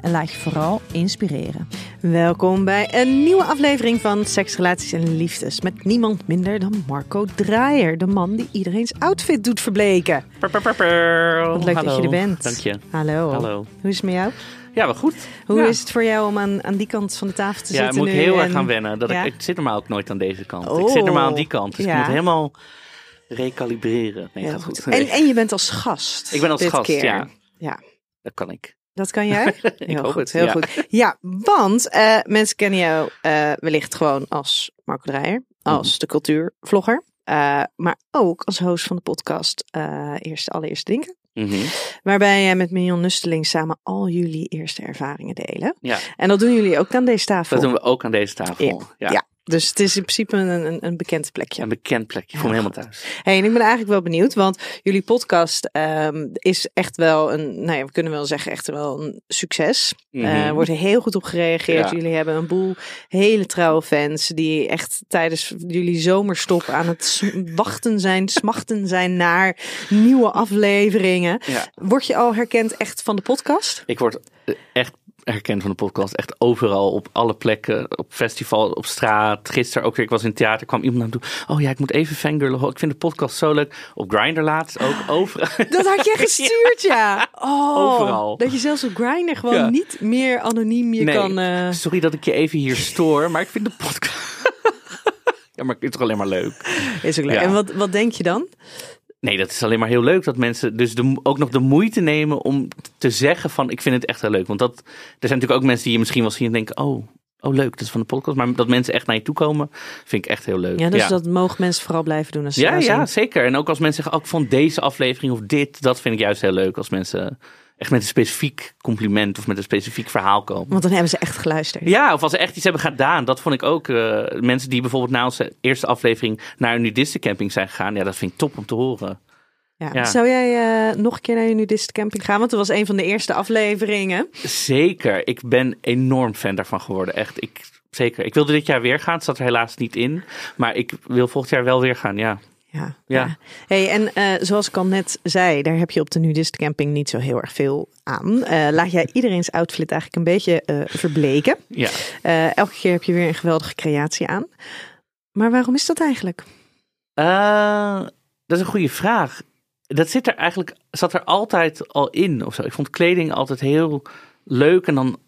en laat je vooral inspireren. Welkom bij een nieuwe aflevering van Seks, Relaties en Liefdes. Met niemand minder dan Marco Draaier, de man die iedereen's outfit doet verbleken. Wat leuk dat je er bent. Dank je. Hallo. Hallo. Hoe is het met jou? Ja, wel goed. Hoe Ja. is het voor jou om aan, aan die kant van de tafel te Ja, zitten moet ik nu heel en- erg gaan wennen. Dat Ja? ik, ik zit normaal ook nooit aan deze kant. Ik Oh. zit normaal aan die kant. Dus Ja. ik moet helemaal recalibreren. Nee, gaat goed. goed. En, en je bent als gast. ik ben als dit gast, keer. ja. Ja, Dat kan ik. Dat kan jij? Heel goed, het, heel ja. goed. Ja, want eh, mensen kennen jou eh, wellicht gewoon als Marco Draaier, als Mhm. de cultuurvlogger. eh, maar ook als host van de podcast Eerste Allereerste Drinken. Mhm. Waarbij jij met Mignon Nusteling samen al jullie eerste ervaringen delen. Ja, En dat doen jullie ook aan deze tafel. dat doen we ook aan deze tafel. Ja. Ja. Dus het is in principe een, een, een bekend plekje. Een bekend plekje. Ik voel me Ja, helemaal thuis. Hey, en ik ben eigenlijk wel benieuwd, want jullie podcast ehm, is echt wel een, nou ja, we kunnen wel zeggen echt wel een succes. Mhm. Er wordt heel goed op gereageerd. Ja. Jullie hebben een boel hele trouwe fans die echt tijdens jullie zomerstop aan het wachten zijn, smachten zijn naar nieuwe afleveringen. Ja. Word je al herkend echt van de podcast? Ik word eh, echt herkend van de podcast. Echt overal, op alle plekken. Op festival, op straat. Gisteren ook weer, ik was in het theater, kwam iemand naar me toe. Oh ja, ik moet even fangirlen. Ik vind de podcast zo leuk. Op Grindr laatst ook, overal. Dat had je gestuurd, ja. Oh, Overal. Dat je zelfs op Grindr gewoon Ja. niet meer anoniem je Nee, kan... eh, Sorry dat ik je even hier stoor, maar ik vind de podcast... ja, maar het is toch alleen maar leuk? Is ook leuk. Ja. En wat, wat denk je dan? Nee, dat is alleen maar heel leuk dat mensen dus de, ook nog de moeite nemen om te zeggen van ik vind het echt heel leuk. Want dat, er zijn natuurlijk ook mensen die je misschien wel zien en denken, oh, oh leuk, dat is van de podcast. Maar dat mensen echt naar je toe komen, vind ik echt heel leuk. Ja, dus dat mogen mensen vooral blijven doen als ze ja, ja, zeker. En ook als mensen zeggen, oh, ik vond deze aflevering of dit, dat vind ik juist heel leuk. Als mensen echt met een specifiek compliment of met een specifiek verhaal komen. Want dan hebben ze echt geluisterd. Ja, of als ze echt iets hebben gedaan. Dat vond ik ook. eh, mensen die bijvoorbeeld na onze eerste aflevering naar een nudistencamping zijn gegaan. Ja, dat vind ik top om te horen. Ja. Ja. Zou jij eh, nog een keer naar je nudistcamping gaan? Want dat was een van de eerste afleveringen. Zeker. Ik ben enorm fan daarvan geworden. Echt. Ik, zeker. Ik wilde dit jaar weer gaan. Het zat er helaas niet in. Maar ik wil volgend jaar wel weer gaan. Ja. Ja. Ja. Hey, en eh, zoals ik al net zei, daar heb je op de nudistcamping niet zo heel erg veel aan. Eh, laat jij iedereen's outfit eigenlijk een beetje eh, verbleken. Ja. Elke keer heb je weer een geweldige creatie aan. Maar waarom is dat eigenlijk? Dat is een goede vraag. Dat zit er eigenlijk, zat er altijd al in of zo. Ik vond kleding altijd heel leuk. En dan,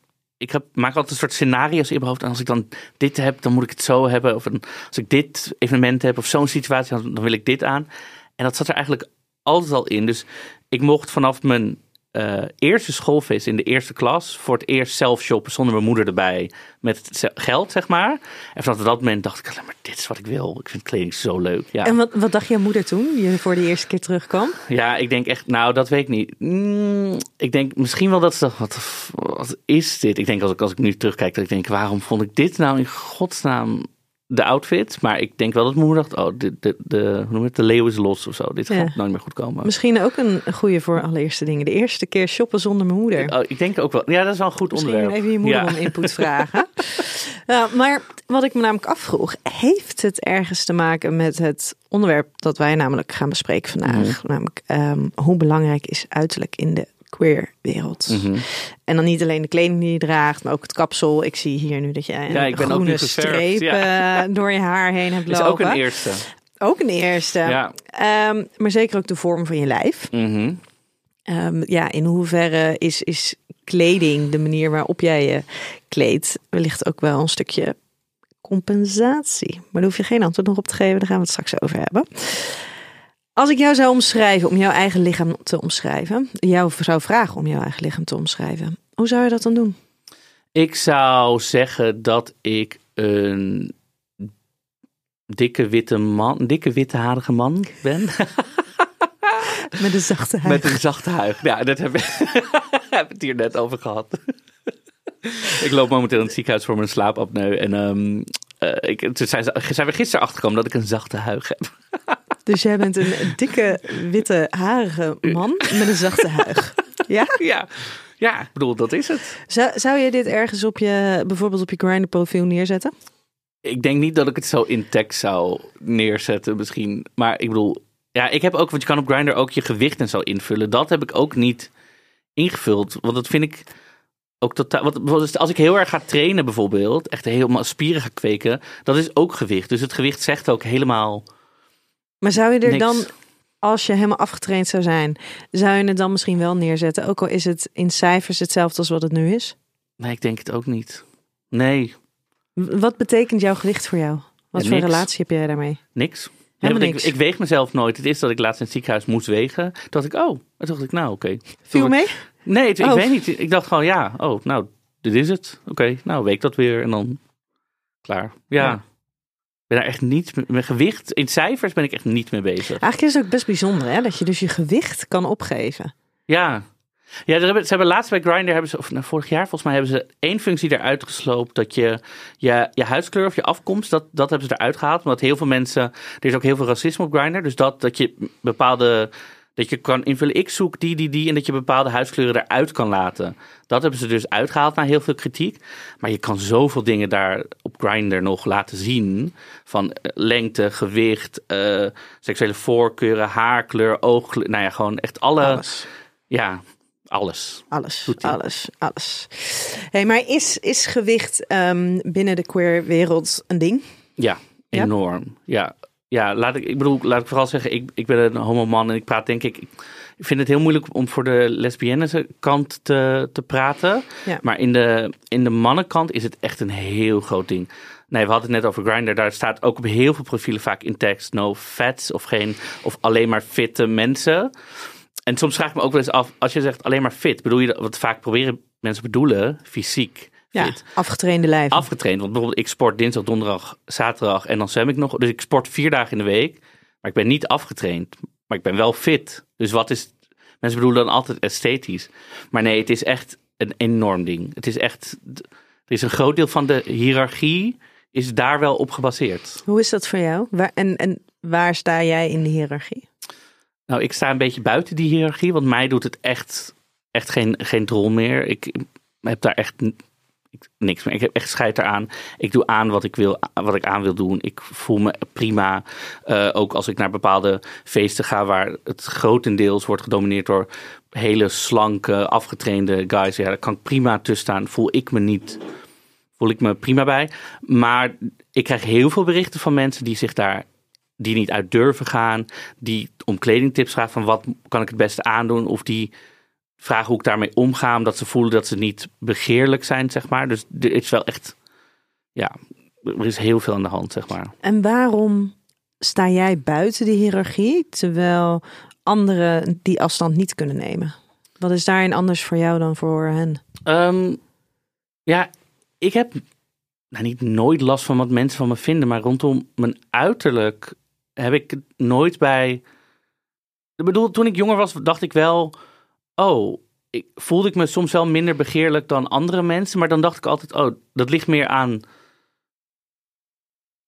ik heb, maak altijd een soort scenario's in mijn hoofd. En als ik dan dit heb, dan moet ik het zo hebben. Of als ik dit evenement heb of zo'n situatie, dan wil ik dit aan. En dat zat er eigenlijk altijd al in. Dus ik mocht vanaf mijn eh, eerste schoolfeest in de eerste klas voor het eerst zelf shoppen zonder mijn moeder erbij. Met geld, zeg maar. En vanaf dat moment dacht ik alleen maar, dit is wat ik wil. Ik vind kleding zo leuk. Ja. En wat, wat dacht jouw moeder toen je voor de eerste keer terugkwam? Ja, ik denk echt, nou, dat weet ik niet. Mm, ik denk misschien wel dat ze dacht, wat, wat is dit? Ik denk als ik, als ik nu terugkijk, dat ik denk, waarom vond ik dit nou in godsnaam de outfit? Maar ik denk wel dat mijn moeder dacht, oh, de, de, de, hoe noem je het, de leeuw is los of zo. Dit Ja. gaat nooit meer goed komen. Misschien ook een goede voor allereerste dingen. De eerste keer shoppen zonder mijn moeder. Oh, ik denk ook wel, ja, dat is wel een goed Misschien onderwerp. even je moeder ja. om input vragen. Maar wat ik me namelijk afvroeg, heeft het ergens te maken met het onderwerp dat wij namelijk gaan bespreken vandaag? Mhm. Namelijk ehm, hoe belangrijk is uiterlijk in de queer wereld? Mhm. En dan niet alleen de kleding die je draagt, maar ook het kapsel. Ik zie hier nu dat je een Ja, ik ben ook groene ja. eh, door je haar heen hebt Is lopen. ook een eerste. Ook een eerste. Ja. Ehm, maar zeker ook de vorm van je lijf. Mhm. Ehm, ja, in hoeverre is, is kleding, de manier waarop jij je kleedt, wellicht ook wel een stukje compensatie. Maar daar hoef je geen antwoord nog op te geven, daar gaan we het straks over hebben. Als ik jou zou omschrijven, om jouw eigen lichaam te omschrijven, jou zou vragen om jouw eigen lichaam te omschrijven, hoe zou je dat dan doen? Ik zou zeggen dat ik een dikke witte man, dikke witte harige man ben. Met een zachte huid. Met een zachte huid. Ja, dat heb ik heb het hier net over gehad. ik loop momenteel in het ziekenhuis voor mijn slaapapneu. En um, uh, ik, toen zijn, zijn we gisteren achtergekomen dat ik een zachte huid heb. Dus jij bent een dikke, witte, harige man met een zachte huid. Ja? Ja. Ja, ik bedoel, dat is het. Zou, zou je dit ergens op je, bijvoorbeeld op je Grindr profiel neerzetten? Ik denk niet dat ik het zo in tekst zou neerzetten misschien. Maar ik bedoel, ja, ik heb ook, want je kan op Grindr ook je gewicht en zo invullen. Dat heb ik ook niet ingevuld. Want dat vind ik ook totaal. Want als ik heel erg ga trainen bijvoorbeeld, echt helemaal spieren ga kweken, dat is ook gewicht. Dus het gewicht zegt ook helemaal. Maar zou je er Niks. dan, als je helemaal afgetraind zou zijn, zou je het dan misschien wel neerzetten? Ook al is het in cijfers hetzelfde als wat het nu is? Nee, ik denk het ook niet. Nee, Wat betekent jouw gewicht voor jou? Wat Ja, voor relatie heb jij daarmee? niks. Nee, niks. Ik, ik weeg mezelf nooit. Het is dat ik laatst in het ziekenhuis moest wegen. Toen dacht ik, oh. En toen dacht ik, nou, oké. Viel mee? Nee, het- ik Oh. weet niet. Ik dacht gewoon, ja, oh, nou, dit is het. Oké, nou, week dat weer en dan klaar. Ja. Ja. Ben daar echt niet met mijn gewicht. In cijfers ben ik echt niet mee bezig. Eigenlijk is het ook best bijzonder hè? dat je dus je gewicht kan opgeven. Ja. Ja, hebben, ze hebben laatst bij Grindr hebben ze, of nou, vorig jaar volgens mij hebben ze één functie eruit gesloopt. Dat je je, je huidskleur of je afkomst, dat, dat hebben ze eruit gehaald. Omdat heel veel mensen, er is ook heel veel racisme op Grindr. Dus dat, dat je bepaalde, dat je kan invullen, ik zoek die, die, die. En dat je bepaalde huidskleuren eruit kan laten. Dat hebben ze dus uitgehaald na heel veel kritiek. Maar je kan zoveel dingen daar op Grindr nog laten zien. Van eh, lengte, gewicht, eh, seksuele voorkeuren, haarkleur, oogkleur. Nou ja, gewoon echt alle... Alles. Ja, alles. Alles, alles, alles. Hey, maar is, is gewicht ehm, binnen de queer wereld een ding? Ja, Ja? enorm. Ja, ja laat ik, ik bedoel, laat ik vooral zeggen, ik, ik ben een homo man en ik praat denk ik, ik vind het heel moeilijk om voor de lesbienne kant te, te praten. Ja. Maar in de, in de mannenkant is het echt een heel groot ding. Nee, we hadden het net over Grindr. Daar staat ook op heel veel profielen vaak in tekst no fats of geen of alleen maar fitte mensen. En soms vraag ik me ook wel eens af, als je zegt alleen maar fit, bedoel je dat? Wat vaak proberen mensen bedoelen, fysiek Ja, afgetrainde lijf. afgetraind. Want bijvoorbeeld, ik sport dinsdag, donderdag, zaterdag en dan zwem ik nog. Dus ik sport vier dagen in de week. Maar ik ben niet afgetraind. Maar ik ben wel fit. Dus wat is. Mensen bedoelen dan altijd esthetisch. Maar nee, het is echt een enorm ding. Het is echt. Er is een groot deel van de hiërarchie. Is daar wel op gebaseerd. Hoe is dat voor jou? Waar, en, en waar sta jij in de hiërarchie? Nou, ik sta een beetje buiten die hiërarchie. Want mij doet het echt, echt geen, geen drol meer. Ik heb daar echt ik- niks meer. Ik heb echt scheid eraan. Ik doe aan wat ik, wil, wat ik aan wil doen. Ik voel me prima. Eh, ook als ik naar bepaalde feesten ga waar het grotendeels wordt gedomineerd door hele slanke, afgetrainde guys. Ja, daar kan ik prima tussen staan. Voel ik me niet. Voel ik me prima bij. Maar ik krijg heel veel berichten van mensen die zich daar die niet uit durven gaan, die om kledingtips vragen van wat kan ik het beste aandoen, of die vragen hoe ik daarmee omga, omdat ze voelen dat ze niet begeerlijk zijn, zeg maar. Dus er is wel echt, ja, er is heel veel aan de hand, zeg maar. En waarom sta jij buiten de hiërarchie, terwijl anderen die afstand niet kunnen nemen? Wat is daarin anders voor jou dan voor hen? Ehm, ja, ik heb nou, niet nooit last van wat mensen van me vinden, maar rondom mijn uiterlijk heb ik nooit bij. Ik bedoel, toen ik jonger was, dacht ik wel, oh, ik, voelde ik me soms wel minder begeerlijk dan andere mensen, maar dan dacht ik altijd, oh, dat ligt meer aan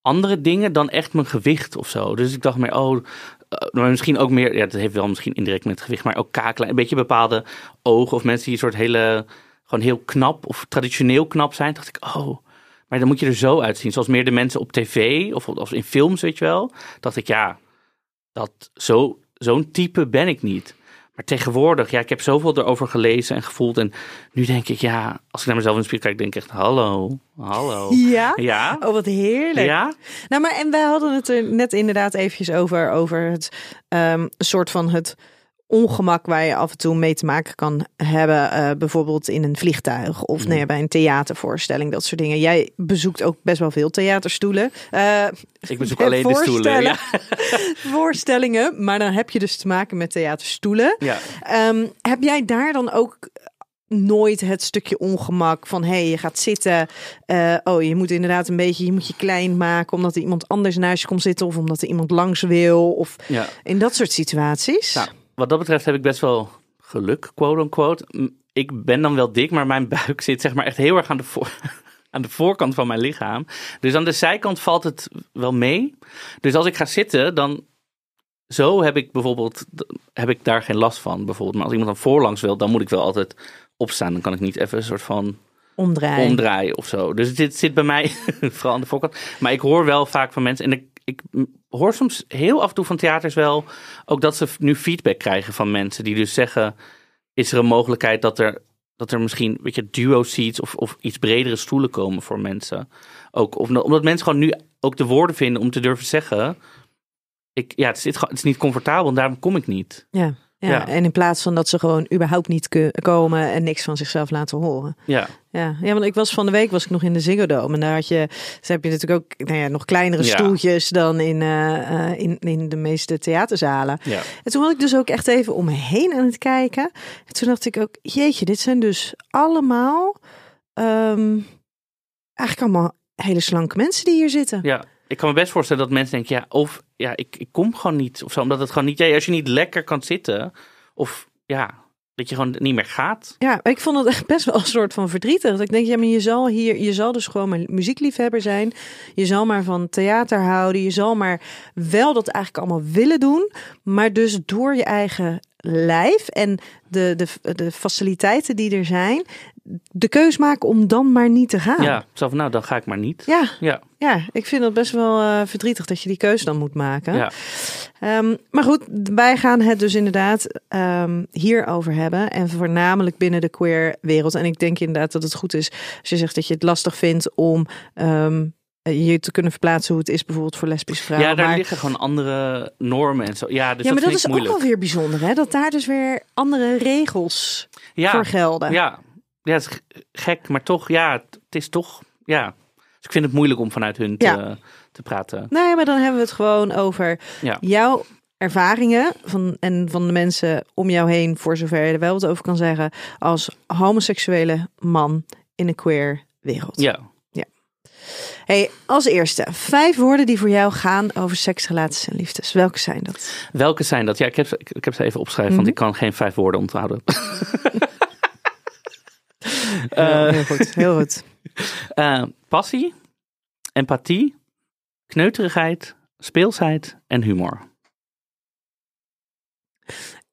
andere dingen dan echt mijn gewicht of zo. Dus ik dacht meer, oh, eh, maar misschien ook meer, ja, dat heeft wel misschien indirect met gewicht, maar ook kakelen, een beetje bepaalde ogen of mensen die een soort hele, gewoon heel knap of traditioneel knap zijn, dacht ik, oh, maar dan moet je er zo uitzien. Zoals meer de mensen op tv of, of in films, weet je wel. Dacht ik, ja, dat zo, zo'n type ben ik niet. Maar tegenwoordig, ja, ik heb zoveel erover gelezen en gevoeld. En nu denk ik, ja, als ik naar mezelf in de spiegel kijk, denk ik echt, hallo, hallo. Ja? Ja? Oh, wat heerlijk. Ja? Nou, maar en wij hadden het er net inderdaad eventjes over, over het um, soort van het ongemak waar je af en toe mee te maken kan hebben. eh, bijvoorbeeld in een vliegtuig of nee, bij een theatervoorstelling, dat soort dingen. Jij bezoekt ook best wel veel theaterstoelen. Eh, Ik bezoek alleen de stoelen. Ja. voorstellingen, maar dan heb je dus te maken met theaterstoelen. Ja. Ehm, heb jij daar dan ook nooit het stukje ongemak van hey, je gaat zitten. eh, oh, je moet inderdaad een beetje, je moet je klein maken omdat er iemand anders naast je komt zitten of omdat er iemand langs wil of ja. in dat soort situaties. Nou, wat dat betreft heb ik best wel geluk, quote unquote. M, Ik ben dan wel dik, maar mijn buik zit zeg maar echt heel erg aan de, voor, aan de voorkant van mijn lichaam. Dus aan de zijkant valt het wel mee. Dus als ik ga zitten, dan zo heb ik bijvoorbeeld heb ik daar geen last van. Bijvoorbeeld, maar als iemand dan voorlangs wil, dan moet ik wel altijd opstaan. Dan kan ik niet even een soort van Omdraaien. omdraaien of zo. Dus dit zit bij mij vooral aan de voorkant. Maar ik hoor wel vaak van mensen, en ik, ik hoor soms heel af en toe van theaters wel, ook dat ze nu feedback krijgen van mensen die dus zeggen, is er een mogelijkheid dat er, dat er misschien, weet je, duo seats of, of iets bredere stoelen komen voor mensen. Ook, of, omdat mensen gewoon nu ook de woorden vinden om te durven zeggen, ik, ja, het is, het is niet comfortabel en daarom kom ik niet. ja. Ja, Ja. en in plaats van dat ze gewoon überhaupt niet komen en niks van zichzelf laten horen. Ja, Ja, ja, want ik was van de week was ik nog in de Ziggo Dome en daar had je, dus heb je natuurlijk ook nou ja, nog kleinere Ja. stoeltjes dan in, eh, eh, in, in de meeste theaterzalen. ja. En toen was ik dus ook echt even om me heen aan het kijken. En toen dacht ik ook, jeetje, dit zijn dus allemaal ehm, eigenlijk allemaal hele slanke mensen die hier zitten. Ja, ik kan me best voorstellen dat mensen denken, ja, of ja, ik, ik kom gewoon niet. Of zo, omdat het gewoon niet, ja, als je niet lekker kan zitten, of ja, dat je gewoon niet meer gaat. Ja, ik vond het echt best wel een soort van verdrietig. Dat ik denk, ja, maar je zal hier, je zal dus gewoon maar muziekliefhebber zijn. Je zal maar van theater houden. Je zal maar wel dat eigenlijk allemaal willen doen. Maar dus door je eigen lijf en de, de, de faciliteiten die er zijn, de keus maken om dan maar niet te gaan. Ja, van, nou, dan ga ik maar niet. Ja, Ja, ja, ik vind het best wel eh, verdrietig dat je die keuze dan moet maken. ja. Ehm, maar goed, wij gaan het dus inderdaad um, hierover hebben. En voornamelijk binnen de queer wereld. En ik denk inderdaad dat het goed is als je zegt dat je het lastig vindt om um, je te kunnen verplaatsen hoe het is bijvoorbeeld voor lesbische vrouwen. ja daar maar... liggen gewoon andere normen en zo. Ja, dus ja, maar dat, is ook wel weer bijzonder, hè? Dat daar dus weer andere regels ja, voor gelden. Ja, ja, het is gek, maar toch, ja, het is toch, ja. Dus ik vind het moeilijk om vanuit hun te, Ja. te praten. Nee, maar dan hebben we het gewoon over Ja. jouw ervaringen van, en van de mensen om jou heen, voor zover je er wel wat over kan zeggen, als homoseksuele man in een queer wereld. Ja, Hey, als eerste, vijf woorden die voor jou gaan over seks, relaties en liefdes. Welke zijn dat? welke zijn dat? Ja, ik heb, ze- ik, ik heb ze even opgeschreven, want ik kan geen vijf woorden onthouden. heel, heel goed, heel goed. Eh, passie, empathie, kneuterigheid, speelsheid en humor.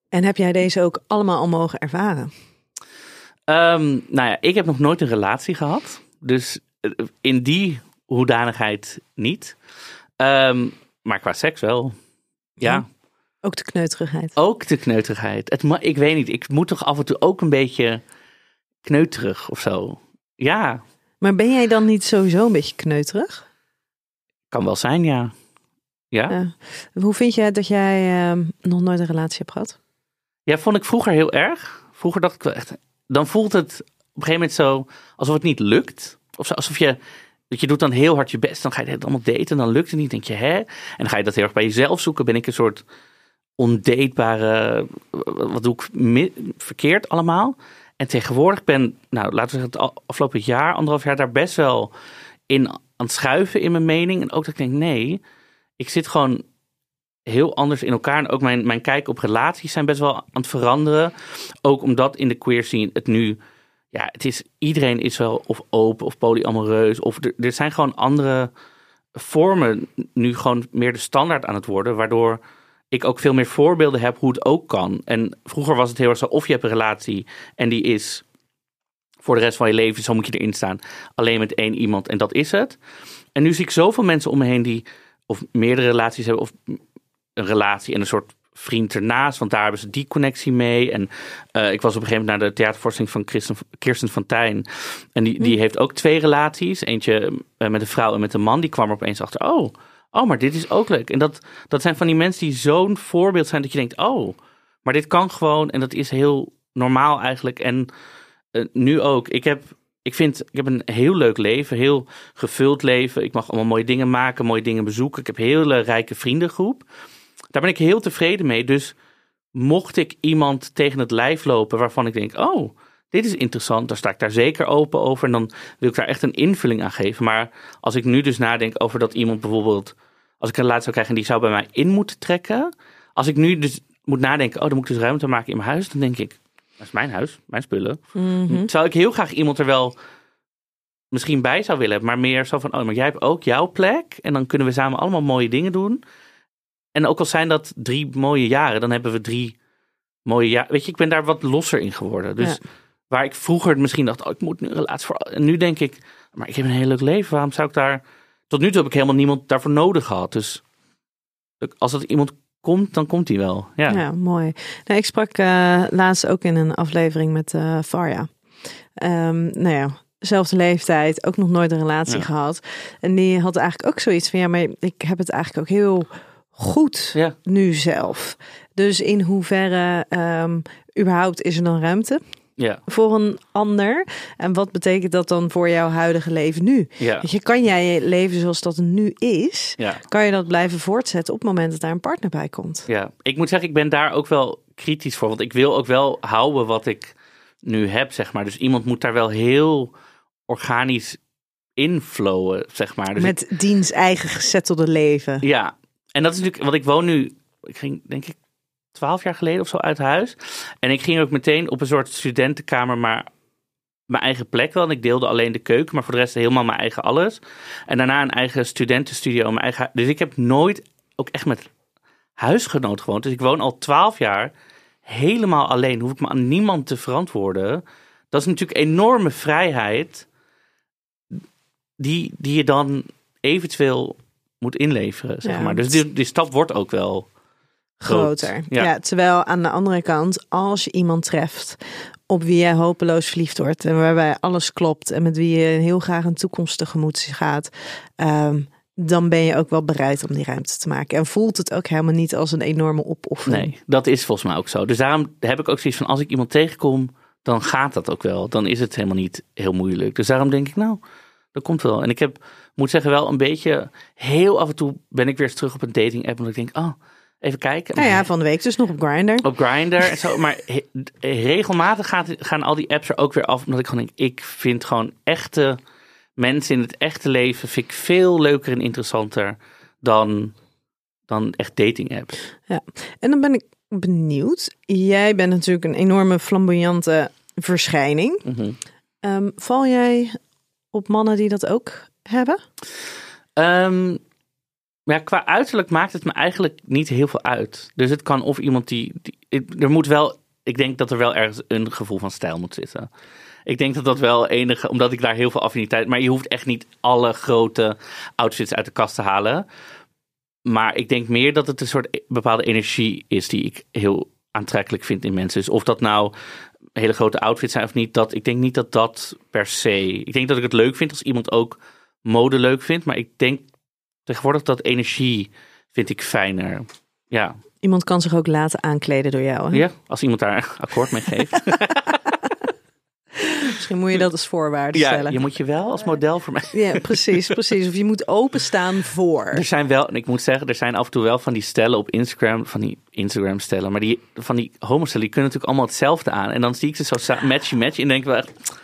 En heb jij deze ook allemaal al mogen ervaren? Ehm, nou ja, ik heb nog nooit een relatie gehad. Dus eh, in die hoedanigheid niet. Ehm, maar qua seks wel. Ja, Ja. Ook de kneuterigheid. ook de kneuterigheid. Het, ik weet niet, ik moet toch af en toe ook een beetje kneuterig of zo. Ja, Maar ben jij dan niet sowieso een beetje kneuterig? kan wel zijn, ja. Ja. Hoe vind jij dat jij ehm, nog nooit een relatie hebt gehad? ja, vond ik vroeger heel erg. Vroeger dacht ik wel echt, dan voelt het op een gegeven moment zo alsof het niet lukt. Of zo, alsof je, dat je doet dan heel hard je best, dan ga je het allemaal daten en dan lukt het niet. denk je, hè? En dan ga je dat heel erg bij jezelf zoeken. Ben ik een soort ondatebare, wat doe ik verkeerd allemaal? En tegenwoordig ben, nou laten we zeggen, het afgelopen jaar, anderhalf jaar daar best wel in aan het schuiven in mijn mening. En ook dat ik denk, nee, ik zit gewoon heel anders in elkaar. En ook mijn, mijn kijk op relaties zijn best wel aan het veranderen. Ook omdat in de queer scene het nu, ja, het is, iedereen is wel of open of polyamoreus. Of er, er zijn gewoon andere vormen nu gewoon meer de standaard aan het worden. Waardoor ik ook veel meer voorbeelden heb hoe het ook kan. En vroeger was het heel erg zo, of je hebt een relatie en die is voor de rest van je leven, zo moet je erin staan. Alleen met één iemand en dat is het. En nu zie ik zoveel mensen om me heen die of meerdere relaties hebben of een relatie en een soort vriend ernaast, want daar hebben ze die connectie mee. En eh, ik was op een gegeven moment naar de theatervoorstelling van Kirsten, Kirsten van Tijn. En die, die heeft ook twee relaties. Eentje eh, met een vrouw en met een man. Die kwam er opeens achter, oh, oh, maar dit is ook leuk. En dat, dat zijn van die mensen die zo'n voorbeeld zijn dat je denkt, oh, Maar dit kan gewoon en dat is heel normaal eigenlijk. En eh, nu ook. Ik heb, ik vind, ik heb een heel leuk leven, heel gevuld leven. Ik mag allemaal mooie dingen maken, mooie dingen bezoeken. Ik heb een hele rijke vriendengroep. Daar ben ik heel tevreden mee. Dus mocht ik iemand tegen het lijf lopen waarvan ik denk, oh, dit is interessant, dan sta ik daar zeker open over. En dan wil ik daar echt een invulling aan geven. Maar als ik nu dus nadenk over dat iemand bijvoorbeeld, als ik een laat zou krijgen en die zou bij mij in moeten trekken. Als ik nu dus moet nadenken, oh, dan moet ik dus ruimte maken in mijn huis. Dan denk ik, dat is mijn huis, mijn spullen. Mhm. Terwijl ik heel graag iemand er wel misschien bij zou willen hebben. Maar meer zo van, oh, maar jij hebt ook jouw plek. En dan kunnen we samen allemaal mooie dingen doen. En ook al zijn dat drie mooie jaren, dan hebben we drie mooie jaren. Weet je, ik ben daar wat losser in geworden. Dus Ja. Waar ik vroeger misschien dacht, oh, ik moet nu een relatie voor. En nu denk ik, maar ik heb een heel leuk leven. Waarom zou ik daar. Tot nu toe heb ik helemaal niemand daarvoor nodig gehad. Dus als er iemand komt, dan komt hij wel. Ja. Ja, mooi. Nou, ik sprak eh, laatst ook in een aflevering met eh Farja. Ehm, nou ja, zelfde leeftijd, ook nog nooit een relatie Ja. gehad. En die had eigenlijk ook zoiets van, ja, maar ik heb het eigenlijk ook heel goed Ja. nu zelf. Dus in hoeverre ehm, überhaupt is er dan ruimte Ja. voor een ander? En wat betekent dat dan voor jouw huidige leven nu? Ja. Je, kan jij je leven zoals dat nu is, Ja. kan je dat blijven voortzetten op het moment dat daar een partner bij komt? Ja, ik moet zeggen, ik ben daar ook wel kritisch voor. Want ik wil ook wel houden wat ik nu heb, zeg maar. Dus iemand moet daar wel heel organisch inflowen, zeg maar. Dus Met diens eigen gezettelde leven. ja, en dat is natuurlijk, want ik woon nu, ik ging denk ik twaalf jaar geleden of zo uit huis. En ik ging ook meteen op een soort studentenkamer, maar mijn eigen plek wel. En ik deelde alleen de keuken, maar voor de rest helemaal mijn eigen alles. En daarna een eigen studentenstudio, mijn eigen. Dus ik heb nooit ook echt met huisgenoot gewoond. Dus ik woon al twaalf jaar helemaal alleen. Hoef ik me aan niemand te verantwoorden. Dat is natuurlijk enorme vrijheid. Die, die je dan eventueel moet inleveren, zeg Ja. maar. Dus die, die stap wordt ook wel. Groter. Ja. Ja. terwijl aan de andere kant, als je iemand treft op wie jij hopeloos verliefd wordt en waarbij alles klopt en met wie je heel graag een toekomst tegemoet gaat, ehm, dan ben je ook wel bereid om die ruimte te maken. En voelt het ook helemaal niet als een enorme opoffering. Nee, dat is volgens mij ook zo. Dus daarom heb ik ook zoiets van, als ik iemand tegenkom, dan gaat dat ook wel. Dan is het helemaal niet heel moeilijk. Dus daarom denk ik, nou, dat komt wel. En ik heb, moet zeggen, wel een beetje, heel af en toe ben ik weer eens terug op een dating app. Omdat ik denk, oh, even kijken. Nou ja, van de week dus nog op Grindr. Op Grindr en zo. Maar he- regelmatig gaat, gaan al die apps er ook weer af. Omdat ik gewoon denk, ik vind gewoon echte mensen in het echte leven... vind ik veel leuker en interessanter dan, dan echt dating apps. En dan ben ik benieuwd. Jij bent natuurlijk een enorme flamboyante verschijning. Mhm. Ehm, val jij op mannen die dat ook hebben? Ehm, ja, qua uiterlijk maakt het me eigenlijk niet heel veel uit. Dus het kan of iemand die, die. Er moet wel. Ik denk dat er wel ergens een gevoel van stijl moet zitten. Ik denk dat dat wel enige. Omdat ik daar heel veel affiniteit. Maar je hoeft echt niet alle grote outfits uit de kast te halen. Maar ik denk meer dat het een soort e- bepaalde energie is die ik heel aantrekkelijk vind in mensen. Dus of dat nou hele grote outfits zijn of niet, dat, ik denk niet dat dat per se. Ik denk dat ik het leuk vind als iemand ook mode leuk vindt. Maar ik denk tegenwoordig dat energie vind ik fijner. Ja, Iemand kan zich ook laten aankleden door jou. Hè? ja als iemand daar akkoord mee geeft. Misschien moet je dat als voorwaarde ja, stellen. je moet je wel als model voor mij. Ja, precies, precies. Of je moet openstaan voor. Er zijn wel, en ik moet zeggen, er zijn af en toe wel van die stellen op Instagram, van die Instagram stellen, maar die van die homostellen, die kunnen natuurlijk allemaal hetzelfde aan. En dan zie ik ze zo matchy matchy en denk ik wel echt.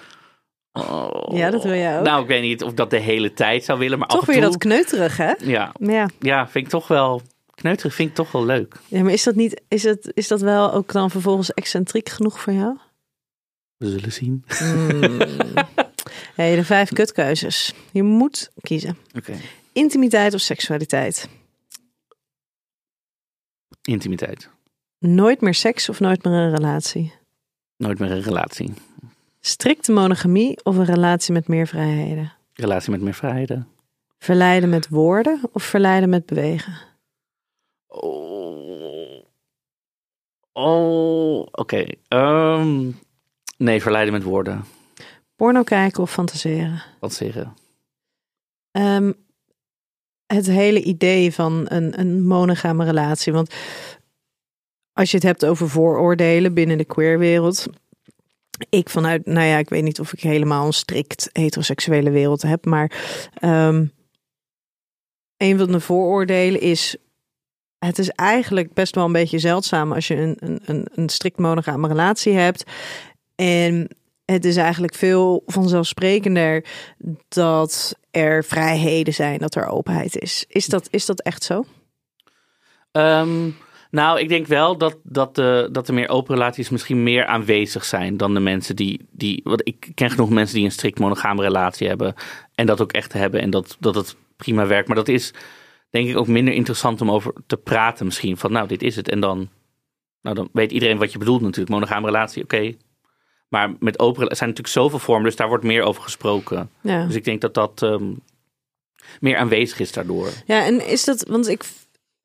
Oh. Ja, dat wil jij ook. Nou, ik weet niet of ik dat de hele tijd zou willen, maar Toch af en weer toe. dat kneuterig, hè? ja, Ja. ja, vind ik toch wel kneuterig, vind ik toch wel leuk. ja, maar is dat niet, is, het, is dat wel ook dan vervolgens excentriek genoeg voor jou? We zullen zien. Hmm. Hey, de vijf kutkeuzes. Je moet kiezen. Oké. Intimiteit of seksualiteit? Intimiteit. Nooit meer seks of nooit meer een relatie? Nooit meer een relatie. Strikte monogamie of een relatie met meer vrijheden? Relatie met meer vrijheden. Verleiden met woorden of verleiden met bewegen? Oh. Oh, oké. Ehm, nee, verleiden met woorden. Porno kijken of fantaseren? Wat zeggen? Ehm, het hele idee van een, een monogame relatie. Want als je het hebt over vooroordelen binnen de queerwereld. Ik vanuit, nou ja, ik weet niet of ik helemaal een strikt heteroseksuele wereld heb, maar ehm, een van de vooroordelen is. Het is eigenlijk best wel een beetje zeldzaam als je een, een, een, strikt monogame relatie hebt. En het is eigenlijk veel vanzelfsprekender dat er vrijheden zijn, dat er openheid is. Is dat, is dat echt zo? Ehm, nou, ik denk wel dat, dat, de, dat de meer open relaties misschien meer aanwezig zijn dan de mensen die. die want ik ken genoeg mensen die een strikt monogame relatie hebben. En dat ook echt hebben. En dat, dat het prima werkt. Maar dat is denk ik ook minder interessant om over te praten misschien. Van nou, dit is het. En dan, nou, dan weet iedereen wat je bedoelt natuurlijk. Monogame relatie, oké. Maar met open er zijn natuurlijk zoveel vormen. Dus daar wordt meer over gesproken. Ja. Dus ik denk dat dat ehm, meer aanwezig is daardoor. Ja, en is dat, want ik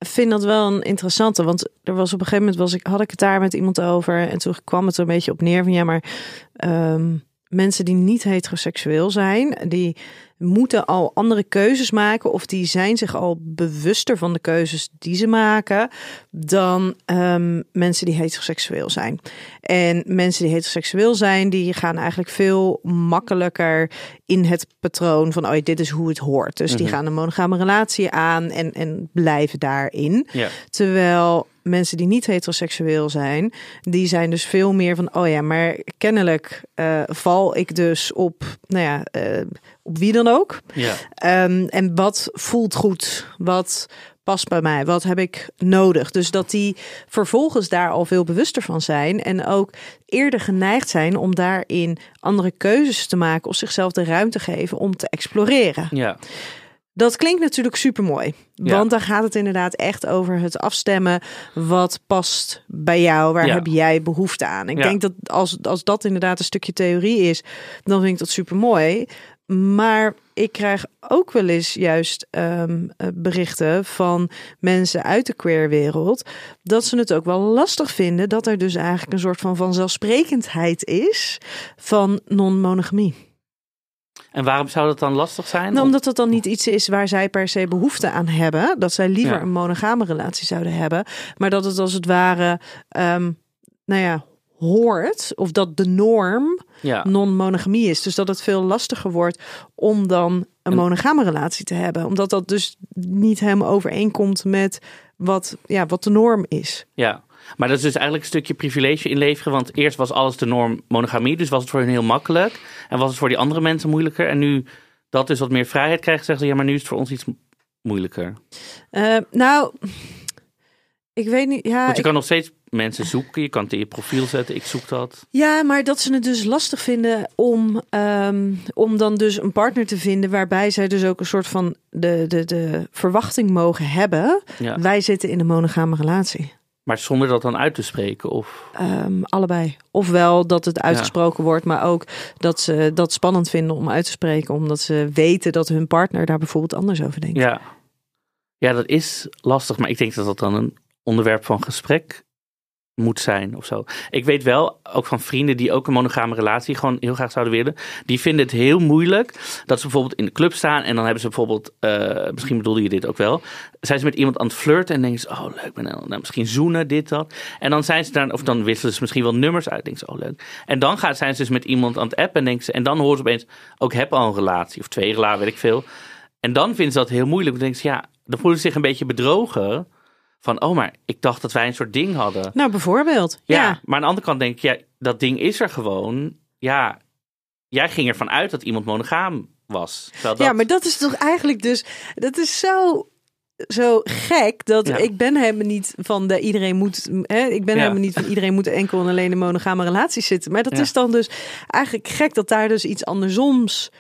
vind dat wel een interessante, want er was op een gegeven moment was ik, had ik het daar met iemand over en toen kwam het er een beetje op neer van ja, maar ehm, mensen die niet heteroseksueel zijn, die moeten al andere keuzes maken of die zijn zich al bewuster van de keuzes die ze maken dan ehm, mensen die heteroseksueel zijn. En mensen die heteroseksueel zijn, die gaan eigenlijk veel makkelijker in het patroon van oh, dit is hoe het hoort. Dus die Mhm. gaan een monogame relatie aan en, en blijven daarin. Terwijl mensen die niet heteroseksueel zijn, die zijn dus veel meer van, oh ja, maar kennelijk eh, val ik dus op, nou ja, eh, op wie dan ook. Ja. Ehm, en wat voelt goed? Wat past bij mij? Wat heb ik nodig? Dus dat die vervolgens daar al veel bewuster van zijn en ook eerder geneigd zijn om daarin andere keuzes te maken of zichzelf de ruimte geven om te exploreren. ja. Dat klinkt natuurlijk super mooi. Ja. Want dan gaat het inderdaad echt over het afstemmen. Wat past bij jou? Waar Ja. heb jij behoefte aan? Ik Ja. denk dat als, als dat inderdaad een stukje theorie is, dan vind ik dat super mooi. Maar ik krijg ook wel eens juist ehm, eh, berichten van mensen uit de queerwereld. dat ze het ook wel lastig vinden dat er dus eigenlijk een soort van vanzelfsprekendheid is van non-monogamie. En waarom zou dat dan lastig zijn? Nou, omdat dat dan niet iets is waar zij per se behoefte aan hebben. Dat zij liever Ja. een monogame relatie zouden hebben. Maar dat het als het ware, ehm, nou ja, hoort. Of dat de norm ja. non-monogamie is. Dus dat het veel lastiger wordt om dan een En- monogame relatie te hebben. Omdat dat dus niet helemaal overeenkomt met wat, ja, wat de norm is. Ja, maar dat is dus eigenlijk een stukje privilege inleveren. Want eerst was alles de norm monogamie, dus was het voor hun heel makkelijk. En was het voor die andere mensen moeilijker. En nu dat dus wat meer vrijheid krijgt, zeggen ze ja, maar nu is het voor ons iets mo- moeilijker. Eh, nou, ik weet niet. Ja, Want je ik- kan nog steeds mensen zoeken, je kan het in je profiel zetten, ik zoek dat. Ja, maar dat ze het dus lastig vinden om, ehm, om dan dus een partner te vinden waarbij zij dus ook een soort van de, de, de verwachting mogen hebben. Ja. Wij zitten in een monogame relatie. Maar zonder dat dan uit te spreken. Of, Ehm, allebei. Ofwel dat het uitgesproken wordt, maar ook dat ze dat spannend vinden om uit te spreken, omdat ze weten dat hun partner daar bijvoorbeeld anders over denkt. ja. ja, dat is lastig, maar ik denk dat dat dan een onderwerp van gesprek moet zijn of zo. Ik weet wel, ook van vrienden die ook een monogame relatie gewoon heel graag zouden willen. Die vinden het heel moeilijk dat ze bijvoorbeeld in de club staan en dan hebben ze bijvoorbeeld, eh, misschien bedoelde je dit ook wel, zijn ze met iemand aan het flirten en denken ze, oh leuk, ben nou, misschien zoenen, dit, dat. En dan zijn ze daar, of dan wisselen ze misschien wel nummers uit, denken ze, oh leuk. En dan gaan, zijn ze dus met iemand aan het appen en denken ze, en dan horen ze opeens, ook heb al een relatie of twee relaties, weet ik veel. En dan vinden ze dat heel moeilijk. Dan denken ze, ja, dan voelen ze zich een beetje bedrogen. Van, oh, maar ik dacht dat wij een soort ding hadden. Nou, bijvoorbeeld. Ja, Ja. maar aan de andere kant denk ik, ja, dat ding is er gewoon. Ja, jij ging ervan uit dat iemand monogaam was. Dat, Ja, maar dat is toch eigenlijk dus, dat is zo, zo gek dat Ja. ik ben helemaal niet van de iedereen moet, hè, ik ben Ja. helemaal niet van iedereen moet enkel en alleen in monogame relaties zitten. Maar dat Ja. is dan dus eigenlijk gek dat daar dus iets andersoms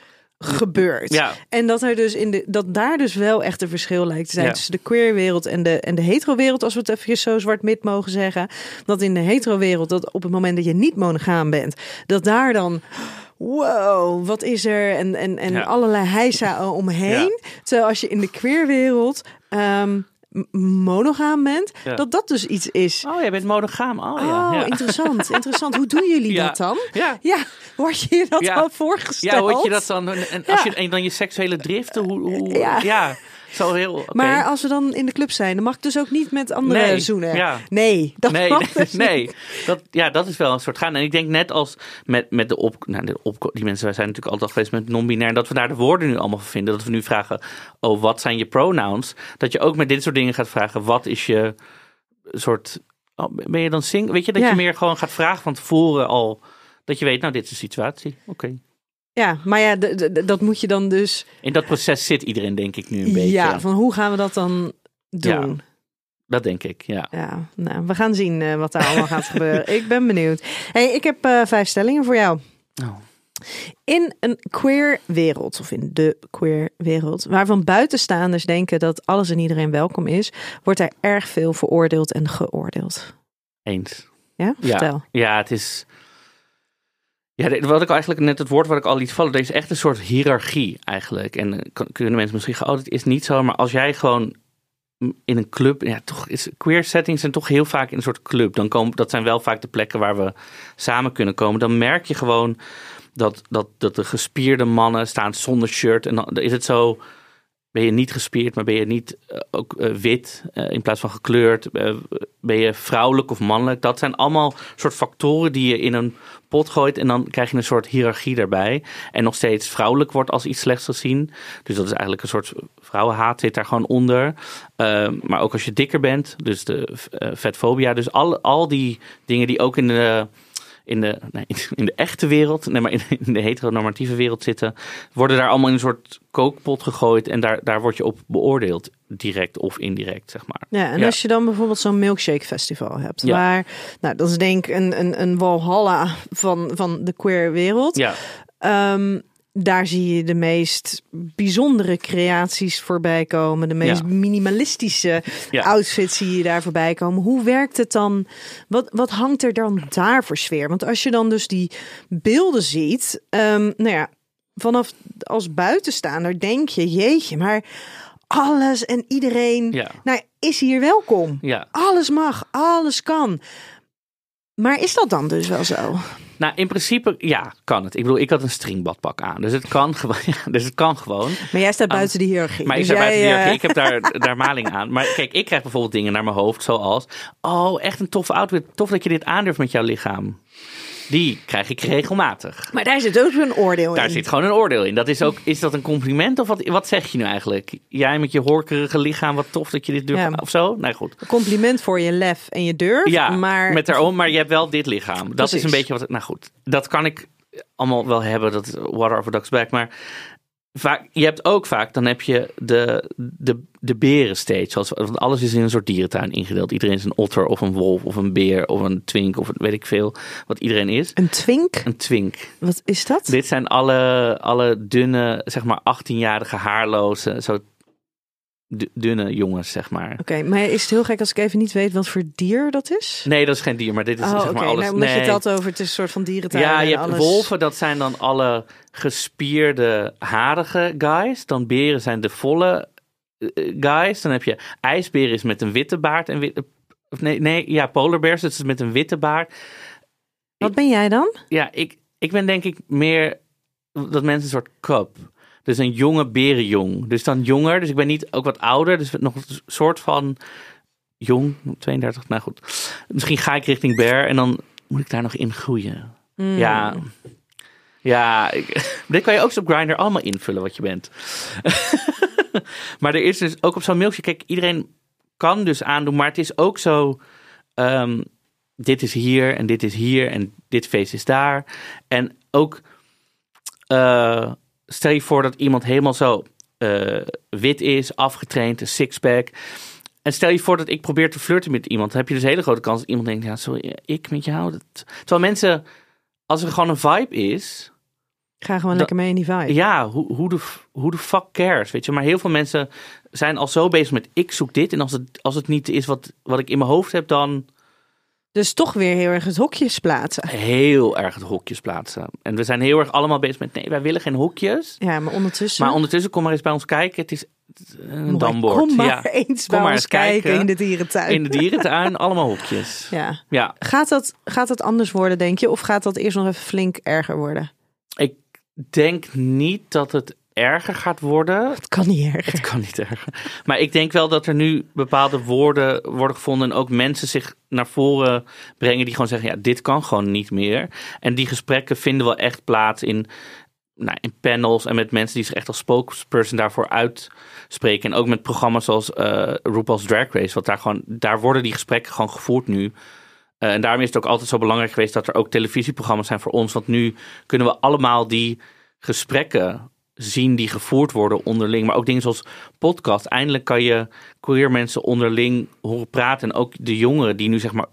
gebeurt. Ja. En dat er dus in de dat daar dus wel echt een verschil lijkt te zijn Ja. tussen de queer wereld en de en de hetero wereld, als we het even zo zwart-wit mogen zeggen. Dat in de hetero wereld dat op het moment dat je niet monogaam bent, dat daar dan wow, wat is er? En, en, en Ja. allerlei heisa omheen. Terwijl als je in de queerwereld ehm, m- monogaam bent, Ja. dat dat dus iets is. Oh, jij bent monogaam. Oh, ja. Oh, ja. interessant, interessant. Hoe doen jullie Ja. dat dan? Ja. Ja, word je je dat Ja. al voorgesteld? Ja, hoe je dat dan? En als je en dan je seksuele driften, hoe, hoe Ja. Heel. Maar als we dan in de club zijn, dan mag ik dus ook niet met anderen Nee, zoenen. ja. Nee, dat nee, mag dus nee, niet. Dat, ja, dat is wel een soort gaan. En ik denk net als met, met de op, nou, de op, die mensen, wij zijn natuurlijk altijd al geweest met non-binair, dat we daar de woorden nu allemaal van vinden. Dat we nu vragen, oh, wat zijn je pronouns? Dat je ook met dit soort dingen gaat vragen, wat is je soort, oh, ben je dan single? Weet je, dat Ja. je meer gewoon gaat vragen van tevoren al, dat je weet, nou, dit is de situatie. Oké. Ja, maar ja, dat moet je dan dus... In dat proces zit iedereen, denk ik, nu een beetje. Ja, van hoe gaan we dat dan doen? Dat denk ik, ja. Ja, nou, we gaan zien eh, wat daar allemaal gaat gebeuren. Ik ben benieuwd. Hey, ik heb eh, vijf stellingen voor jou. Oh. In een queer wereld, of in de queer wereld, waarvan buitenstaanders denken dat alles en iedereen welkom is, wordt er erg veel veroordeeld en geoordeeld. Eens. Ja, vertel. Ja, het is. Ja, wat ik eigenlijk net het woord wat ik al liet vallen, er is echt een soort hiërarchie eigenlijk. En eh, kunnen mensen misschien gaan, oh, is niet zo. Maar als jij gewoon in een club, ja, toch is queer settings zijn toch heel vaak in een soort club. Dan komen, dat zijn wel vaak de plekken waar we samen kunnen komen. Dan merk je gewoon dat, dat, dat de gespierde mannen staan zonder shirt. En dan is het zo, ben je niet gespierd, maar ben je niet eh, ook eh, wit eh, in plaats van gekleurd? Ben je vrouwelijk of mannelijk? Dat zijn allemaal soort factoren die je in een pot gooit en dan krijg je een soort hiërarchie daarbij. En nog steeds vrouwelijk wordt als iets slechts gezien. Dus dat is eigenlijk een soort vrouwenhaat zit daar gewoon onder. Eh, maar ook als je dikker bent, dus de vetfobia. Dus al, al die dingen die ook in de in de, nee, in de echte wereld, nee, maar in, in de heteronormatieve wereld zitten, worden daar allemaal in een soort kookpot gegooid en daar, daar word je op beoordeeld, direct of indirect, zeg maar. Ja, en Ja. als je dan bijvoorbeeld zo'n milkshake festival hebt, Ja. waar, nou, dat is denk ik een, een, een walhalla van, van de queer wereld. Ja, Ehm, daar zie je de meest bijzondere creaties voorbij komen. De meest Ja. minimalistische Ja. outfits zie je daar voorbij komen. Hoe werkt het dan? Wat, wat hangt er dan daar voor sfeer? Want als je dan dus die beelden ziet, ehm, nou ja, vanaf als buitenstaander denk je, jeetje, maar alles en iedereen ja, nou, is hier welkom. ja. Alles mag, alles kan. Maar is dat dan dus wel zo? Nou, in principe, ja, kan het. Ik bedoel, ik had een stringbadpak aan, dus het kan gewoon. Ja, dus het kan gewoon. Maar jij staat buiten de hiërarchie. Maar ik Dus sta buiten de jij, hiërarchie. eh, Ik heb daar, daar maling aan. Maar kijk, ik krijg bijvoorbeeld dingen naar mijn hoofd, zoals... Oh, echt een toffe outfit. Tof dat je dit aandurft met jouw lichaam. Die krijg ik regelmatig. Maar daar zit ook een oordeel Daar in. zit gewoon een oordeel in. Dat is, ook, is dat een compliment of wat, wat zeg je nu eigenlijk? Jij met je horkerige lichaam, wat tof dat je dit durft Ja. of zo? Nee, goed. Compliment voor je lef en je durf. Ja, maar met daarom, maar je hebt wel dit lichaam. Dat Precies. is een beetje wat. Nou goed, dat kan ik allemaal wel hebben. Dat is water over ducks back. Maar vaak, je hebt ook vaak, dan heb je de, de, de beren. Zoals, want alles is in een soort dierentuin ingedeeld. Iedereen is een otter of een wolf of een beer of een twink of weet ik veel. Wat iedereen is. een twink, Een twink. wat is dat? Dit zijn alle, alle dunne, zeg maar 18-jarige haarloze, zo dunne jongens, zeg maar. Oké, maar is het heel gek als ik even niet weet wat voor dier dat is? Nee, dat is geen dier, maar dit is oh, zeg maar alles. Nou, omdat je het had over het is een soort van dierentuin. Ja, je hebt alles. wolven, dat zijn dan alle gespierde, harige guys. Dan beren zijn de volle eh, guys. Dan heb je ijsberen is met een witte baard. En wit, of nee, nee, ja, polar bears, dat is met een witte baard. Wat ben jij dan? Ja, ik, ik ben denk ik meer dat mensen een soort cub. Dus een jonge berenjong. Dus dan jonger. Dus ik ben niet ook wat ouder. Dus nog een soort van jong. 32, nou goed. Misschien ga ik richting bear en dan moet ik daar nog in groeien. Hmm. Ja. Ja, ik, dit kan je ook op Grindr allemaal invullen wat je bent. maar er is dus ook op zo'n mailtje, kijk, iedereen kan dus aandoen, maar het is ook zo, ehm, dit is hier en dit is hier en dit feest is daar. En ook, eh, stel je voor dat iemand helemaal zo eh, wit is, afgetraind, een sixpack. En stel je voor dat ik probeer te flirten met iemand, dan heb je dus een hele grote kans dat iemand denkt, ja, sorry, ik met jou. Dat... Terwijl mensen, als er gewoon een vibe is, Ga gewoon lekker mee in die vibe. ja, hoe, hoe, de, hoe de fuck cares, weet je. Maar heel veel mensen zijn al zo bezig met, ik zoek dit. En als het, als het niet is wat, wat ik in mijn hoofd heb, dan Dus toch weer heel erg het hokjes plaatsen. heel erg het hokjes plaatsen. En we zijn heel erg allemaal bezig met, nee, wij willen geen hokjes. Ja, maar ondertussen. Maar ondertussen, kom maar eens bij ons kijken. Het is een dambord. Kom maar ja. eens Kom bij maar ons eens kijken, kijken. in de dierentuin. In de dierentuin, allemaal hokjes. Ja. Ja, Gaat dat, gaat dat anders worden, denk je? Of gaat dat eerst nog even flink erger worden? ik denk niet dat het erger gaat worden. Het kan niet erger. Het kan niet erger. Maar ik denk wel dat er nu bepaalde woorden worden gevonden. En ook mensen zich naar voren brengen die gewoon zeggen: ja, dit kan gewoon niet meer. En die gesprekken vinden wel echt plaats in, nou, in panels en met mensen die zich echt als spokesperson daarvoor uitspreken. En ook met programma's zoals uh, RuPaul's Drag Race. Want daar, gewoon, daar worden die gesprekken gewoon gevoerd nu. Uh, en daarom is het ook altijd zo belangrijk geweest dat er ook televisieprogramma's zijn voor ons. Want nu kunnen we allemaal die gesprekken zien die gevoerd worden onderling. Maar ook dingen zoals podcast. Eindelijk kan je queer mensen onderling horen praten. En ook de jongeren die nu zeg maar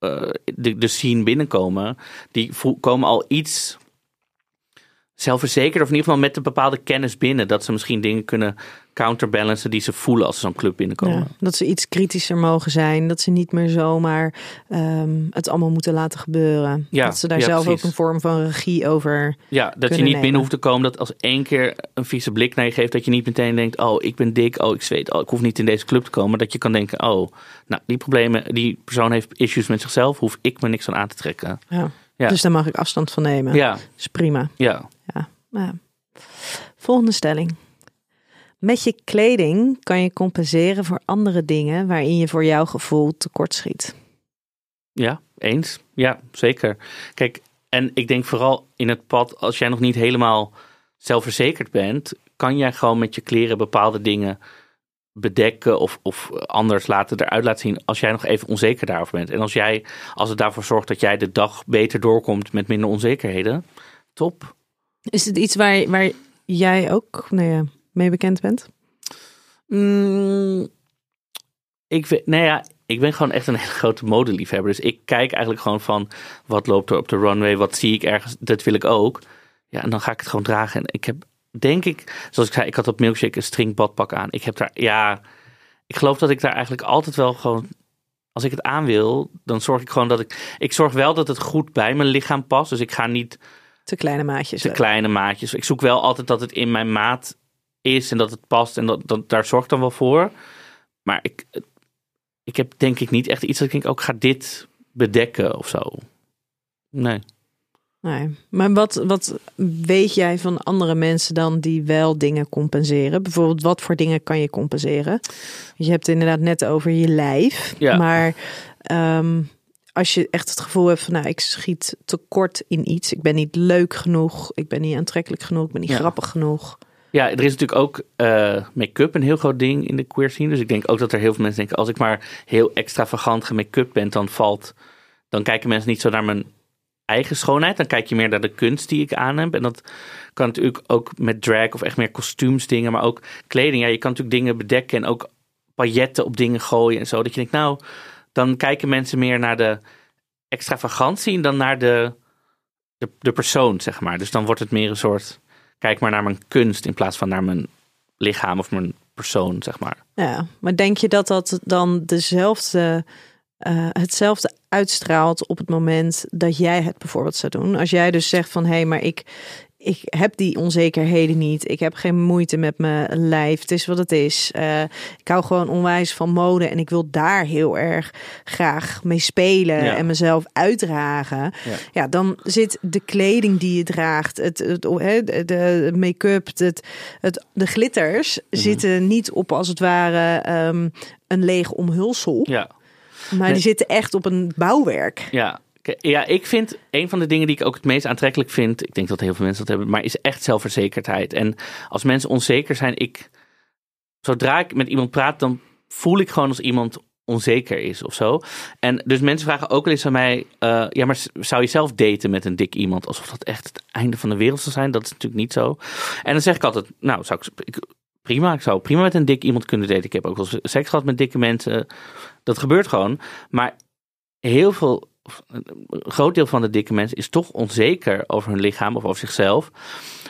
uh, de, de scene binnenkomen. Die komen al iets zelfverzekerd. Of in ieder geval met een bepaalde kennis binnen. Dat ze misschien dingen kunnen counterbalancen die ze voelen als ze zo'n club binnenkomen. Ja, dat ze iets kritischer mogen zijn. Dat ze niet meer zomaar um, het allemaal moeten laten gebeuren. Ja, dat ze daar zelf ook een vorm van regie over Ja, dat je niet nemen. binnen hoeft te komen. Dat als één keer een vieze blik naar je geeft. Dat je niet meteen denkt, oh ik ben dik, oh ik zweet. Oh ik hoef niet in deze club te komen. Dat je kan denken, oh nou die problemen, die persoon heeft issues met zichzelf. Hoef ik me niks aan aan te trekken. Ja. Ja. Dus daar mag ik afstand van nemen. Ja. Dat is prima. Ja. Ja. ja. Volgende stelling. Met je kleding kan je compenseren voor andere dingen waarin je voor jouw gevoel tekortschiet. Ja, eens. Ja, zeker. Kijk, en ik denk vooral in het pad, als jij nog niet helemaal zelfverzekerd bent, kan jij gewoon met je kleren bepaalde dingen bedekken of, of anders laten eruit laten zien als jij nog even onzeker daarover bent. En als jij, als het daarvoor zorgt dat jij de dag beter doorkomt met minder onzekerheden, top. Is het iets waar, waar jij ook nee, mee bekend bent? Mm, ik weet, nou ja, ik ben gewoon echt een hele grote modeliefhebber. Dus ik kijk eigenlijk gewoon van wat loopt er op de runway, wat zie ik ergens, dat wil ik ook. Ja, en dan ga ik het gewoon dragen. En ik heb, denk ik, zoals ik zei, ik had op Milkshake een string badpak aan. Ik heb daar, ja, ik geloof dat ik daar eigenlijk altijd wel gewoon, als ik het aan wil, dan zorg ik gewoon dat ik, ik zorg wel dat het goed bij mijn lichaam past. Dus ik ga niet te kleine maatjes. Te kleine maatjes. Ik zoek wel altijd dat het in mijn maat is en dat het past en dat, dat daar zorg ik dan wel voor. Maar ik, ik heb denk ik niet echt iets dat ik denk, ook oh, ga dit bedekken of zo. Nee. Nee, maar wat, wat weet jij van andere mensen dan die wel dingen compenseren? Bijvoorbeeld, wat voor dingen kan je compenseren? Je hebt het inderdaad net over je lijf, ja. maar um, als je echt het gevoel hebt van, nou, ik schiet tekort in iets, ik ben niet leuk genoeg, ik ben niet aantrekkelijk genoeg, ik ben niet Ja. grappig genoeg. Ja, er is natuurlijk ook eh, make-up een heel groot ding in de queer scene. Dus ik denk ook dat er heel veel mensen denken, als ik maar heel extravagant gemake-up ben, dan valt, dan kijken mensen niet zo naar mijn eigen schoonheid. Dan kijk je meer naar de kunst die ik aan heb. En dat kan natuurlijk ook met drag of echt meer kostuumsdingen, maar ook kleding. Ja, je kan natuurlijk dingen bedekken en ook pailletten op dingen gooien en zo. Dat je denkt, nou, dan kijken mensen meer naar de extravagantie dan naar de, de, de persoon, zeg maar. Dus dan wordt het meer een soort, kijk maar naar mijn kunst in plaats van naar mijn lichaam of mijn persoon, zeg maar. Ja, maar denk je dat dat dan dezelfde, eh, hetzelfde uitstraalt op het moment dat jij het bijvoorbeeld zou doen? Als jij dus zegt van hé, hey, maar ik, ik heb die onzekerheden niet. Ik heb geen moeite met mijn lijf. Het is wat het is. Uh, ik hou gewoon onwijs van mode en ik wil daar heel erg graag mee spelen Ja. en mezelf uitdragen. Ja. Ja. dan zit de kleding die je draagt, het, het, hè, de, make-up, het, het, de glitters Mhm. zitten niet op als het ware ehm, een leeg omhulsel, Ja, maar Nee. die zitten echt op een bouwwerk. ja. Ja, ik vind een van de dingen die ik ook het meest aantrekkelijk vind, ik denk dat heel veel mensen dat hebben, maar is echt zelfverzekerdheid. En als mensen onzeker zijn, ik, zodra ik met iemand praat, dan voel ik gewoon als iemand onzeker is of zo. En dus mensen vragen ook wel eens aan mij, eh, ja, maar zou je zelf daten met een dik iemand? Alsof dat echt het einde van de wereld zou zijn. Dat is natuurlijk niet zo. En dan zeg ik altijd, nou, zou ik, prima, ik zou prima met een dik iemand kunnen daten. Ik heb ook wel seks gehad met dikke mensen. Dat gebeurt gewoon. Maar heel veel, een groot deel van de dikke mensen is toch onzeker over hun lichaam of over zichzelf.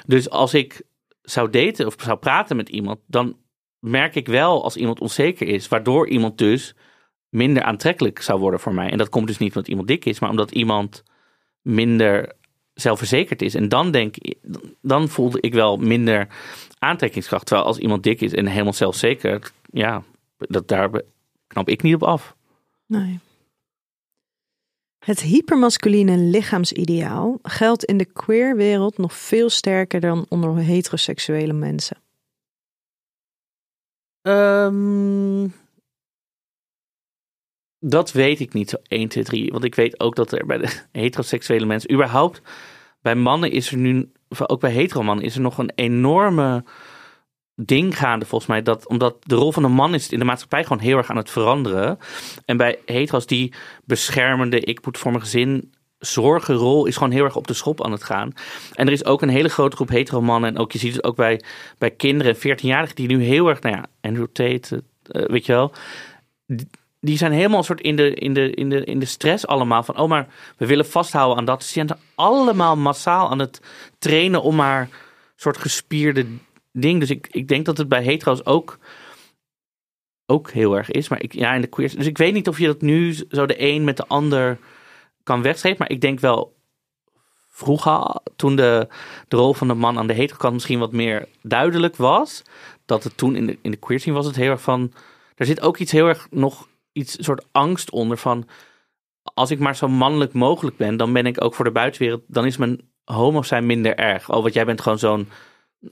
Dus als ik zou daten of zou praten met iemand, dan merk ik wel als iemand onzeker is, waardoor iemand dus minder aantrekkelijk zou worden voor mij. En dat komt dus niet omdat iemand dik is, maar omdat iemand minder zelfverzekerd is. En dan denk dan voelde ik wel minder aantrekkingskracht. Terwijl als iemand dik is en helemaal zelfzeker, ja, dat, daar knap ik niet op af. Nee. Het hypermasculine lichaamsideaal geldt in de queerwereld nog veel sterker dan onder heteroseksuele mensen. Ehm, dat weet ik niet zo 1, 2, 3. Want ik weet ook dat er bij de heteroseksuele mensen, überhaupt bij mannen is er nu, ook bij heteromannen, is er nog een enorme ding gaande volgens mij. Dat, omdat de rol van een man is in de maatschappij gewoon heel erg aan het veranderen. En bij hetero's die beschermende, ik moet voor mijn gezin zorgenrol is gewoon heel erg op de schop aan het gaan. En er is ook een hele grote groep hetero mannen. En ook je ziet het ook bij, bij kinderen, 14-jarigen, die nu heel erg, nou ja, Andrew Tate, uh, weet je wel. Die, zijn helemaal soort in de, in, de, in, de, in de stress allemaal. Van, oh, maar we willen vasthouden aan dat. Dus die zijn allemaal massaal aan het trainen om maar soort gespierde ding. Dus ik, ik denk dat het bij hetero's ook, ook heel erg is. Maar ik, ja, in de queers. Dus ik weet niet of je dat nu zo de een met de ander kan wegstrepen. Maar ik denk wel vroeger, toen de, de rol van de man aan de heterokant misschien wat meer duidelijk was. Dat het toen in de, in de queer scene was het heel erg van. Er zit ook iets heel erg nog iets soort angst onder van. Als ik maar zo mannelijk mogelijk ben, dan ben ik ook voor de buitenwereld. Dan is mijn homo zijn minder erg. Oh, want jij bent gewoon zo'n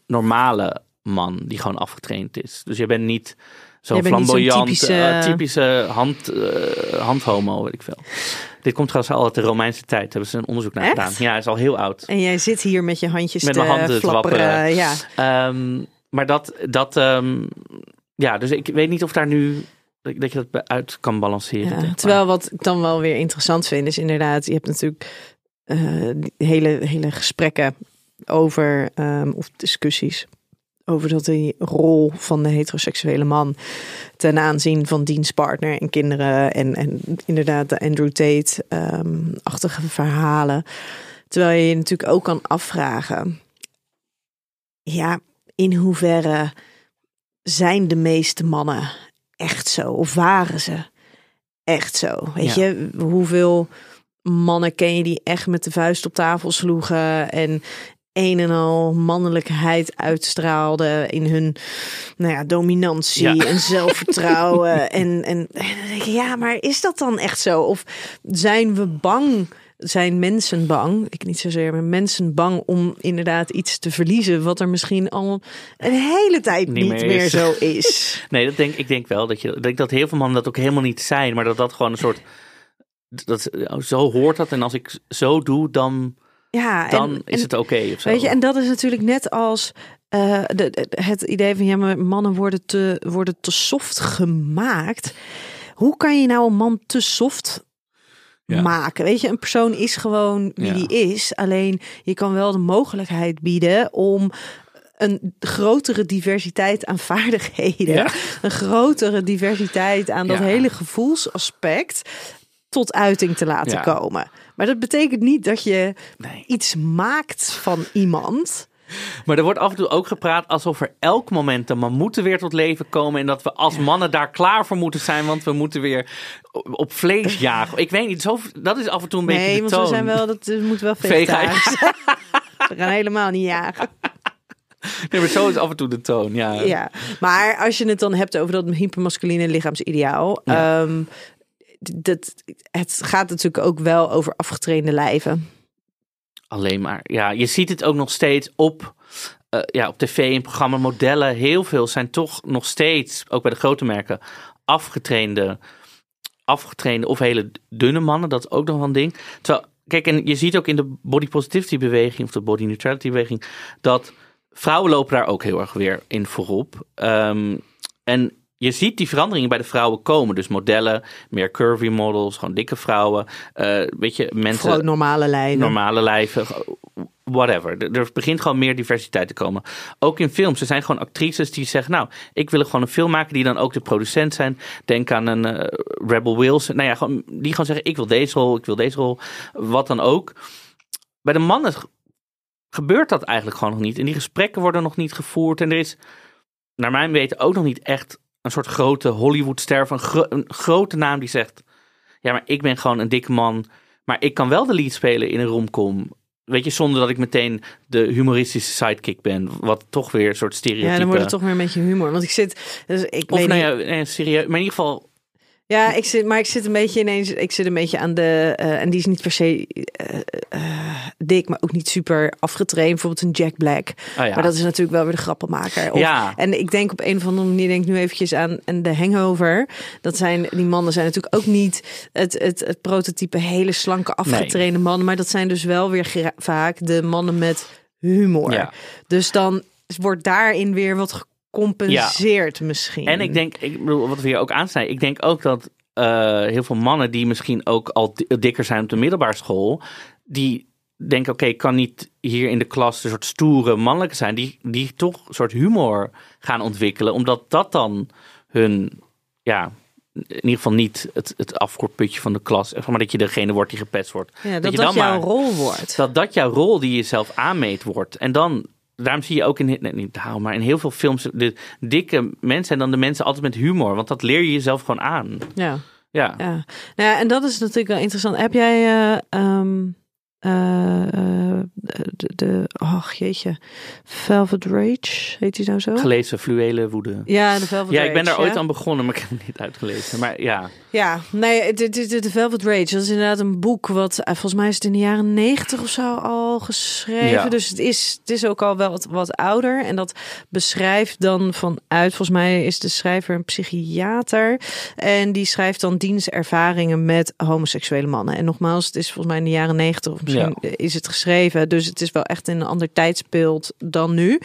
normale man die gewoon afgetraind is. Dus je bent niet zo'n flamboyant, typische, uh, typische hand, uh, handhomo, weet ik veel. Dit komt trouwens al uit de Romeinse tijd. Hebben ze een onderzoek naar gedaan. Ja, is al heel oud. En jij zit hier met je handjes met te mijn handen flapperen. Ja. Um, maar dat, dat um, ja, dus ik weet niet of daar nu dat je dat uit kan balanceren. Ja, terwijl wat ik dan wel weer interessant vind is inderdaad, je hebt natuurlijk uh, hele, hele gesprekken over, um, of discussies over dat die rol van de heteroseksuele man ten aanzien van dienstpartner en kinderen en, en inderdaad de Andrew Tate-achtige um, verhalen. Terwijl je je natuurlijk ook kan afvragen, ja, in hoeverre zijn de meeste mannen echt zo? Of waren ze echt zo? Weet je, hoeveel mannen ken je die echt met de vuist op tafel sloegen en een en al mannelijkheid uitstraalden in hun nou ja, dominantie en zelfvertrouwen. en, en, en dan denk je, ja, maar is dat dan echt zo? Of zijn we bang? Zijn mensen bang? Ik niet zozeer, maar mensen bang om inderdaad iets te verliezen. wat er misschien al een hele tijd niet, meer, zo is. nee, dat denk ik denk wel. Dat je denk dat heel veel mannen dat ook helemaal niet zijn. Maar dat dat gewoon een soort. Dat, zo hoort dat. En als ik zo doe, dan ja, dan is het oké. Okay weet je, en dat is natuurlijk net als uh, de, het idee van ja, maar mannen worden te, worden te soft gemaakt. Hoe kan je nou een man te soft maken? Weet je, een persoon is gewoon wie die is. Alleen je kan wel de mogelijkheid bieden om een grotere diversiteit aan vaardigheden, een grotere diversiteit aan dat hele gevoelsaspect tot uiting te laten komen. Maar dat betekent niet dat je iets maakt van iemand. Maar er wordt af en toe ook gepraat alsof er elk moment een moeten weer tot leven komen. En dat we als mannen daar klaar voor moeten zijn. Want we moeten weer op vlees jagen. Ik weet niet, zo, dat is af en toe een beetje Nee, want we zijn wel, dat moet wel vegetarisch. we gaan helemaal niet jagen. Nee, maar zo is af en toe de toon, ja. Ja, maar als je het dan hebt over dat hypermasculine lichaamsideaal. Ja. Ehm, dat, het gaat natuurlijk ook wel over afgetrainde lijven. Alleen maar, ja, je ziet het ook nog steeds op, uh, ja, op tv en programma modellen. Heel veel zijn toch nog steeds, ook bij de grote merken, afgetrainde, afgetrainde of hele dunne mannen. Dat is ook nog een ding. Terwijl, kijk, en je ziet ook in de body positivity beweging of de body neutrality beweging dat vrouwen lopen daar ook heel erg weer in voorop. Um, en je ziet die veranderingen bij de vrouwen komen. Dus modellen, meer curvy models, gewoon dikke vrouwen. Uh, weet je, mensen. Gewoon normale lijven. Normale lijven, whatever. Er, begint gewoon meer diversiteit te komen. Ook in films. Er zijn gewoon actrices die zeggen: Nou, ik wil gewoon een film maken die dan ook de producent zijn. Denk aan een uh, Rebel Wilson. Nou ja, gewoon, die gewoon zeggen: Ik wil deze rol, ik wil deze rol. Wat dan ook. Bij de mannen gebeurt dat eigenlijk gewoon nog niet. En die gesprekken worden nog niet gevoerd. En er is, naar mijn weten, ook nog niet echt een soort grote Hollywoodster van een grote naam die zegt: Ja, maar ik ben gewoon een dikke man, maar ik kan wel de lead spelen in een romcom. Weet je, zonder dat ik meteen de humoristische sidekick ben. Wat toch weer een soort stereotype. Ja, dan wordt het toch weer een beetje humor. Want ik zit. Dus ik of nou ja, serieus. Maar in ieder geval. Ja, ik zit, maar ik zit een beetje ineens. Ik zit een beetje aan de. eh, en die is niet per se eh, eh, dik, maar ook niet super afgetraind. Bijvoorbeeld een Jack Black. Oh ja. Maar dat is natuurlijk wel weer de grappenmaker. Of- Ja. En ik denk op een of andere manier, denk ik nu eventjes aan en de hangover. Dat zijn, die mannen zijn natuurlijk ook niet het, het, het prototype hele slanke afgetrainde mannen. Maar dat zijn dus wel weer vaak de mannen met humor. Ja. Dus dan wordt daarin weer wat gecompenseerd misschien. En ik denk, ik bedoel, wat we hier ook aansnijden, ik denk ook dat eh, heel veel mannen die misschien ook al di- dikker zijn op de middelbare school, die denken, oké, ik kan niet hier in de klas een soort stoere mannelijke zijn, die, die toch een soort humor gaan ontwikkelen, omdat dat dan hun, ja, in ieder geval niet het, het afkortputje van de klas, maar dat je degene wordt die gepest wordt. ja, dat dat, je dan jouw maar- rol wordt. Dat dat jouw rol die je zelf aanmeet wordt. En dan, daarom zie je ook in, nee, niet daarom, maar in heel veel films, de dikke mensen en dan de mensen altijd met humor. Want dat leer je jezelf gewoon aan. Ja. Ja. Ja, nou ja, en dat is natuurlijk wel interessant. Heb jij eh ehm, eh, de, de, ach jeetje, Velvet Rage, heet die nou zo? Gelezen, fluwelen, woede. Ja, de Velvet Ja, Rage. ik ben daar ooit aan begonnen, maar ik heb het niet uitgelezen. Maar ja, Ja, nee, de, de, de, Velvet Rage, dat is inderdaad een boek wat, eh, volgens mij is het in de jaren negentig of zo al geschreven. Ja. Dus het is, het is ook al wel wat, wat ouder. En dat beschrijft dan vanuit, volgens mij is de schrijver een psychiater. En die schrijft dan dienstervaringen met homoseksuele mannen. En nogmaals, het is volgens mij in de jaren negentig of misschien is het geschreven. Dus het is wel echt in een ander tijdsbeeld dan nu.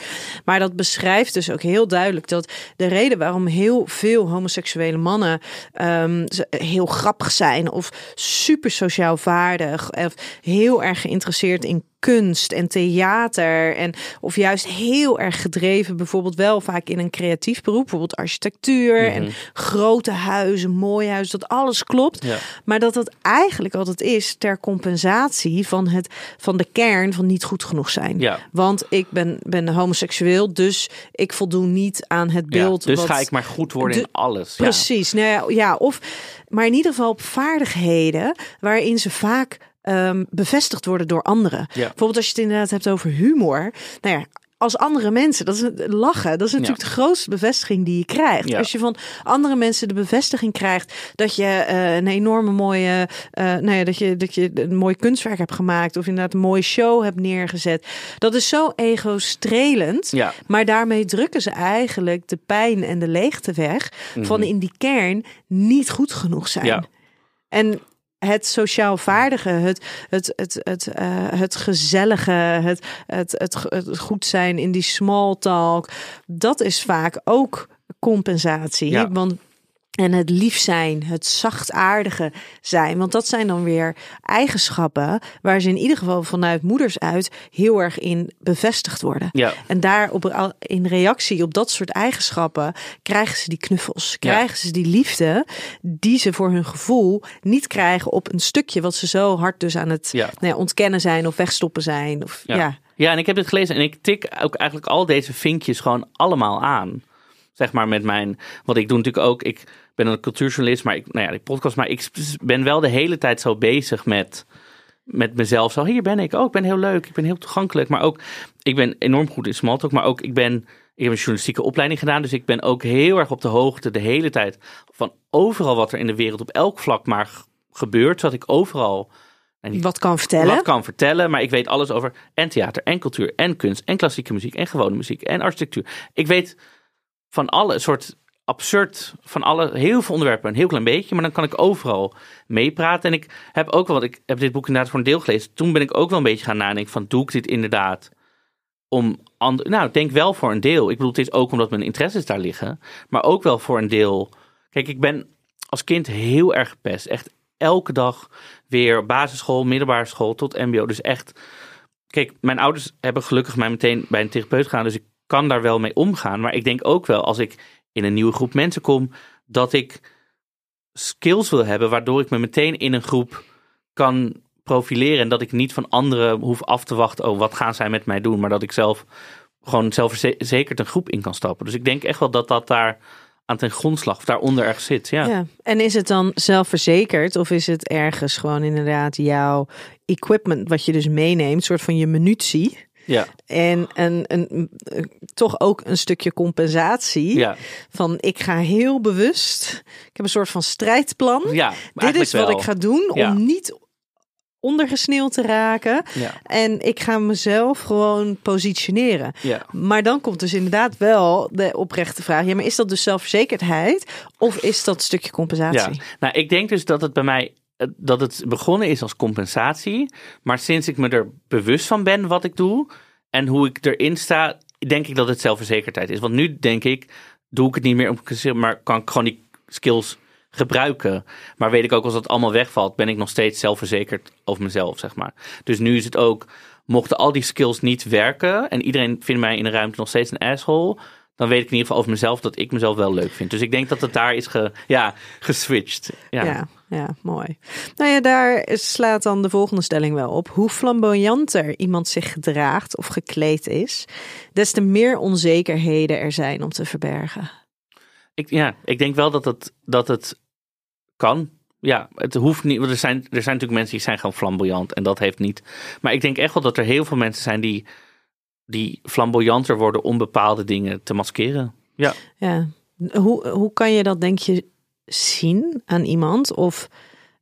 Maar dat beschrijft dus ook heel duidelijk dat de reden waarom heel veel homoseksuele mannen ehm, ze- heel grappig zijn of super sociaal vaardig of heel erg geïnteresseerd in kunst en theater en of juist heel erg gedreven bijvoorbeeld wel vaak in een creatief beroep bijvoorbeeld architectuur en grote huizen mooie huizen dat alles klopt Ja. maar dat dat eigenlijk altijd is ter compensatie van het van de kern van niet goed genoeg zijn Ja. want ik ben ben homoseksueel dus ik voldoen niet aan het ja. beeld Dus wat- ga ik maar goed worden in alles. Ja. Precies. Nou ja, ja, of maar in ieder geval op vaardigheden waarin ze vaak ehm, bevestigd worden door anderen. Ja. Bijvoorbeeld als je het inderdaad hebt over humor. Nou ja, als andere mensen, dat is het lachen, dat is natuurlijk de grootste bevestiging die je krijgt. Ja. Als je van andere mensen de bevestiging krijgt dat je eh, een enorme mooie, eh nou ja, dat je dat je een mooi kunstwerk hebt gemaakt of inderdaad een mooie show hebt neergezet, dat is zo ego-strelend. Ja. Maar daarmee drukken ze eigenlijk de pijn en de leegte weg van in die kern niet goed genoeg zijn. Ja. En het sociaal vaardige, het, het, het, het, eh, het gezellige, het, het, het, het goed zijn in die small talk, dat is vaak ook compensatie. Ja. Want en het lief zijn, het zachtaardige zijn. Want dat zijn dan weer eigenschappen waar ze in ieder geval vanuit moeders uit heel erg in bevestigd worden. Ja. En daar op, in reactie op dat soort eigenschappen krijgen ze die knuffels. Krijgen ze die liefde die ze voor hun gevoel niet krijgen op een stukje wat ze zo hard dus aan het Ja. nou ja, ontkennen zijn of wegstoppen zijn. Of. Ja. ja, en ik heb dit gelezen en ik tik ook eigenlijk al deze vinkjes gewoon allemaal aan. Zeg maar met mijn, wat ik doe natuurlijk ook, ik ben een cultuurjournalist, maar ik, nou ja, ik podcast, maar ik ben wel de hele tijd zo bezig met, met mezelf. Zo, hier ben ik, oh, ik ben heel leuk, ik ben heel toegankelijk, maar ook, ik ben enorm goed in smalltalk, maar ook, ik ben, ik heb een journalistieke opleiding gedaan, dus ik ben ook heel erg op de hoogte de hele tijd van overal wat er in de wereld op elk vlak maar gebeurt, zodat ik overal Wat kan vertellen. wat kan vertellen, maar ik weet alles over en theater en cultuur en kunst en klassieke muziek en gewone muziek en architectuur. Ik weet van alle soort absurd van alle heel veel onderwerpen een heel klein beetje, maar dan kan ik overal meepraten. En ik heb ook wel, ik heb dit boek inderdaad voor een deel gelezen. Toen ben ik ook wel een beetje gaan nadenken van doe ik dit inderdaad om ander, nou denk wel voor een deel. Ik bedoel het is ook omdat mijn interesses daar liggen, maar ook wel voor een deel. Kijk, ik ben als kind heel erg gepest, echt elke dag weer basisschool, middelbare school tot mbo. Dus echt, kijk, mijn ouders hebben gelukkig mij meteen bij een therapeut gaan, dus ik kan daar wel mee omgaan. Maar ik denk ook wel als ik in een nieuwe groep mensen kom, dat ik skills wil hebben, waardoor ik me meteen in een groep kan profileren en dat ik niet van anderen hoef af te wachten, oh, wat gaan zij met mij doen, maar dat ik zelf gewoon zelfverzekerd een groep in kan stappen. Dus ik denk echt wel dat dat daar aan ten grondslag of daaronder ergens zit. Ja. En is het dan zelfverzekerd of is het ergens gewoon inderdaad jouw equipment wat je dus meeneemt, soort van je munitie? Ja, En een, een, een- toch ook een stukje compensatie. ja, Van ik ga heel bewust. Ik heb een soort van strijdplan. ja. Dit is wat wel. ik ga doen Ja. om niet ondergesneeuwd te raken. Ja, En ik ga mezelf gewoon positioneren. ja. Maar dan komt dus inderdaad wel de oprechte vraag. Ja, maar is dat dus zelfverzekerdheid? Of is dat een stukje Ja, compensatie? nou, ik denk dus dat het bij mij dat het begonnen is als compensatie, maar sinds ik me er bewust van ben wat ik doe en hoe ik erin sta, denk ik dat het zelfverzekerdheid is. Want nu denk ik, doe ik het niet meer om maar kan ik gewoon die skills gebruiken. Maar weet ik ook als dat allemaal wegvalt, ben ik nog steeds zelfverzekerd over mezelf, zeg maar. Dus nu is het ook, mochten al die skills niet werken en iedereen vindt mij in de ruimte nog steeds een asshole, dan weet ik in ieder geval over mezelf dat ik mezelf wel leuk vind. Dus ik denk dat het daar is ge, ja, geswitcht. Ja. Ja, ja, mooi. Nou ja, daar slaat dan de volgende stelling wel op. Hoe flamboyanter iemand zich gedraagt of gekleed is, des te meer onzekerheden er zijn om te verbergen. Ik, ja, ik denk wel dat het, dat het kan. Ja, het hoeft niet. Er zijn, er zijn natuurlijk mensen die zijn gewoon flamboyant. En dat heeft niet. Maar ik denk echt wel dat er heel veel mensen zijn die, die flamboyanter worden om bepaalde dingen te maskeren. Ja. Ja. Hoe, hoe kan je dat, denk je, zien aan iemand? Of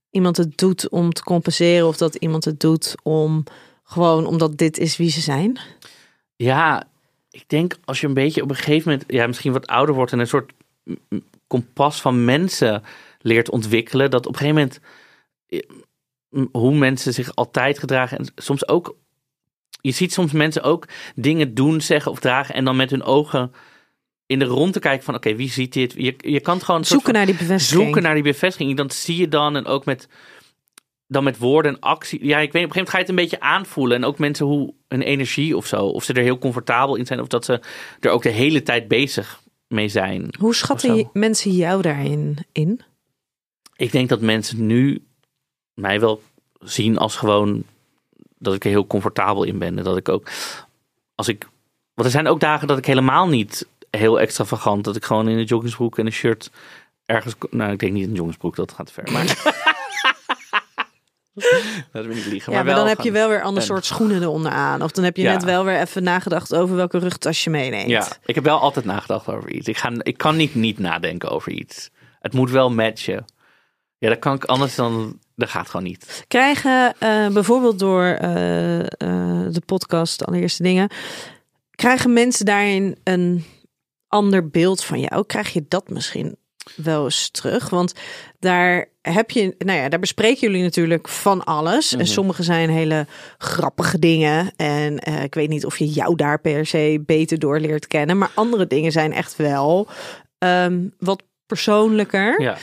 iemand het doet om te compenseren, of dat iemand het doet om gewoon omdat dit is wie ze zijn? Ja, ik denk als je een beetje op een gegeven moment, ja, misschien wat ouder wordt en een soort kompas van mensen leert ontwikkelen, dat op een gegeven moment eh, hoe mensen zich altijd gedragen en soms ook, je ziet soms mensen ook dingen doen, zeggen of dragen en dan met hun ogen in de rond te kijken van, oké, wie ziet dit? Je, je kan het gewoon Zoeken naar die bevestiging. zoeken naar die bevestiging. Dat zie je dan en ook met dan met woorden en actie. Ja, ik weet, op een gegeven moment ga je het een beetje aanvoelen. En ook mensen hoe hun energie of zo. Of ze er heel comfortabel in zijn. Of dat ze er ook de hele tijd bezig mee zijn. Hoe schatten mensen jou daarin in? Ik denk dat mensen nu mij wel zien als gewoon dat ik er heel comfortabel in ben. En dat ik ook als ik. Want er zijn ook dagen dat ik helemaal niet heel extravagant. Dat ik gewoon in een joggingsbroek en een shirt ergens. Nou, ik denk niet een joggingsbroek, dat gaat te ver. Maar. dat wil ik niet liegen. Ja, maar, dan heb je wel weer ander soort schoenen eronder aan. Of dan heb je Ja. net wel weer even nagedacht over welke rugtas je meeneemt. Ja, ik heb wel altijd nagedacht over iets. Ik, ga, ik kan niet niet nadenken over iets. Het moet wel matchen. Ja, dat kan ik anders dan. Dat gaat gewoon niet. Krijgen eh, bijvoorbeeld door eh, eh, de podcast, de allereerste dingen, krijgen mensen daarin een ander beeld van jou? Krijg je dat misschien wel eens terug? Want daar heb je, nou ja, daar bespreken jullie natuurlijk van alles. En sommige zijn hele grappige dingen. En ik weet niet of je jou daar per se beter door leert kennen. Maar andere dingen zijn echt wel ehm, wat persoonlijker. Ja.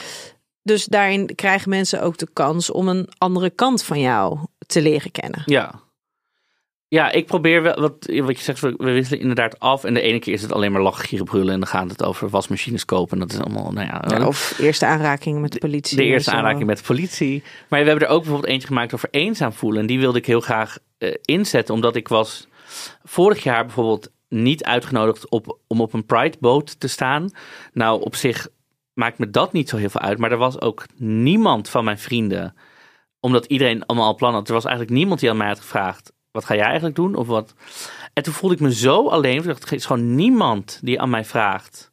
Dus daarin krijgen mensen ook de kans om een andere kant van jou te leren kennen. Ja. Ja, ik probeer wel, wat, wat je zegt, we wisselen inderdaad af. En de ene keer is het alleen maar lachen, brullen. En dan gaat het over wasmachines kopen. En dat is allemaal, nou ja. Ja, of eerste aanraking met de politie. de eerste aanraking met de politie. Maar we hebben er ook bijvoorbeeld eentje gemaakt over eenzaam voelen. En die wilde ik heel graag eh, inzetten. Omdat ik was vorig jaar bijvoorbeeld niet uitgenodigd op, om op een Pride-boot te staan. Nou, op zich maakt me dat niet zo heel veel uit. Maar er was ook niemand van mijn vrienden. Omdat iedereen allemaal al plan had. Er was eigenlijk niemand die aan mij had gevraagd. Wat ga jij eigenlijk doen? Of wat? En toen voelde ik me zo alleen. Er is gewoon niemand die aan mij vraagt.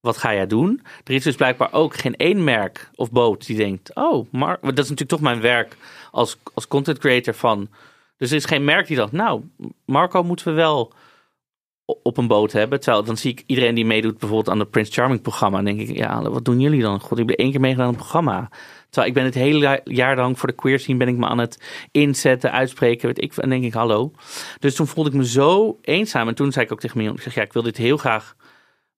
Wat ga jij doen? Er is dus blijkbaar ook geen één merk of boot die denkt: Oh, maar dat is natuurlijk toch mijn werk als, als content creator van. Dus er is geen merk die dacht: Nou, Marco moeten we wel op een boot hebben. Terwijl dan zie ik iedereen die meedoet, bijvoorbeeld aan het Prince Charming programma. En denk ik: Ja, wat doen jullie dan? God, ik ben één keer meegedaan aan het programma. Terwijl ik ben het hele jaar- lang voor de queer scene ben ik me aan het inzetten, uitspreken. Weet ik, en denk ik: Hallo. Dus toen voelde ik me zo eenzaam. En toen zei ik ook tegen Mion: Ik zeg: Ja, ik wil dit heel graag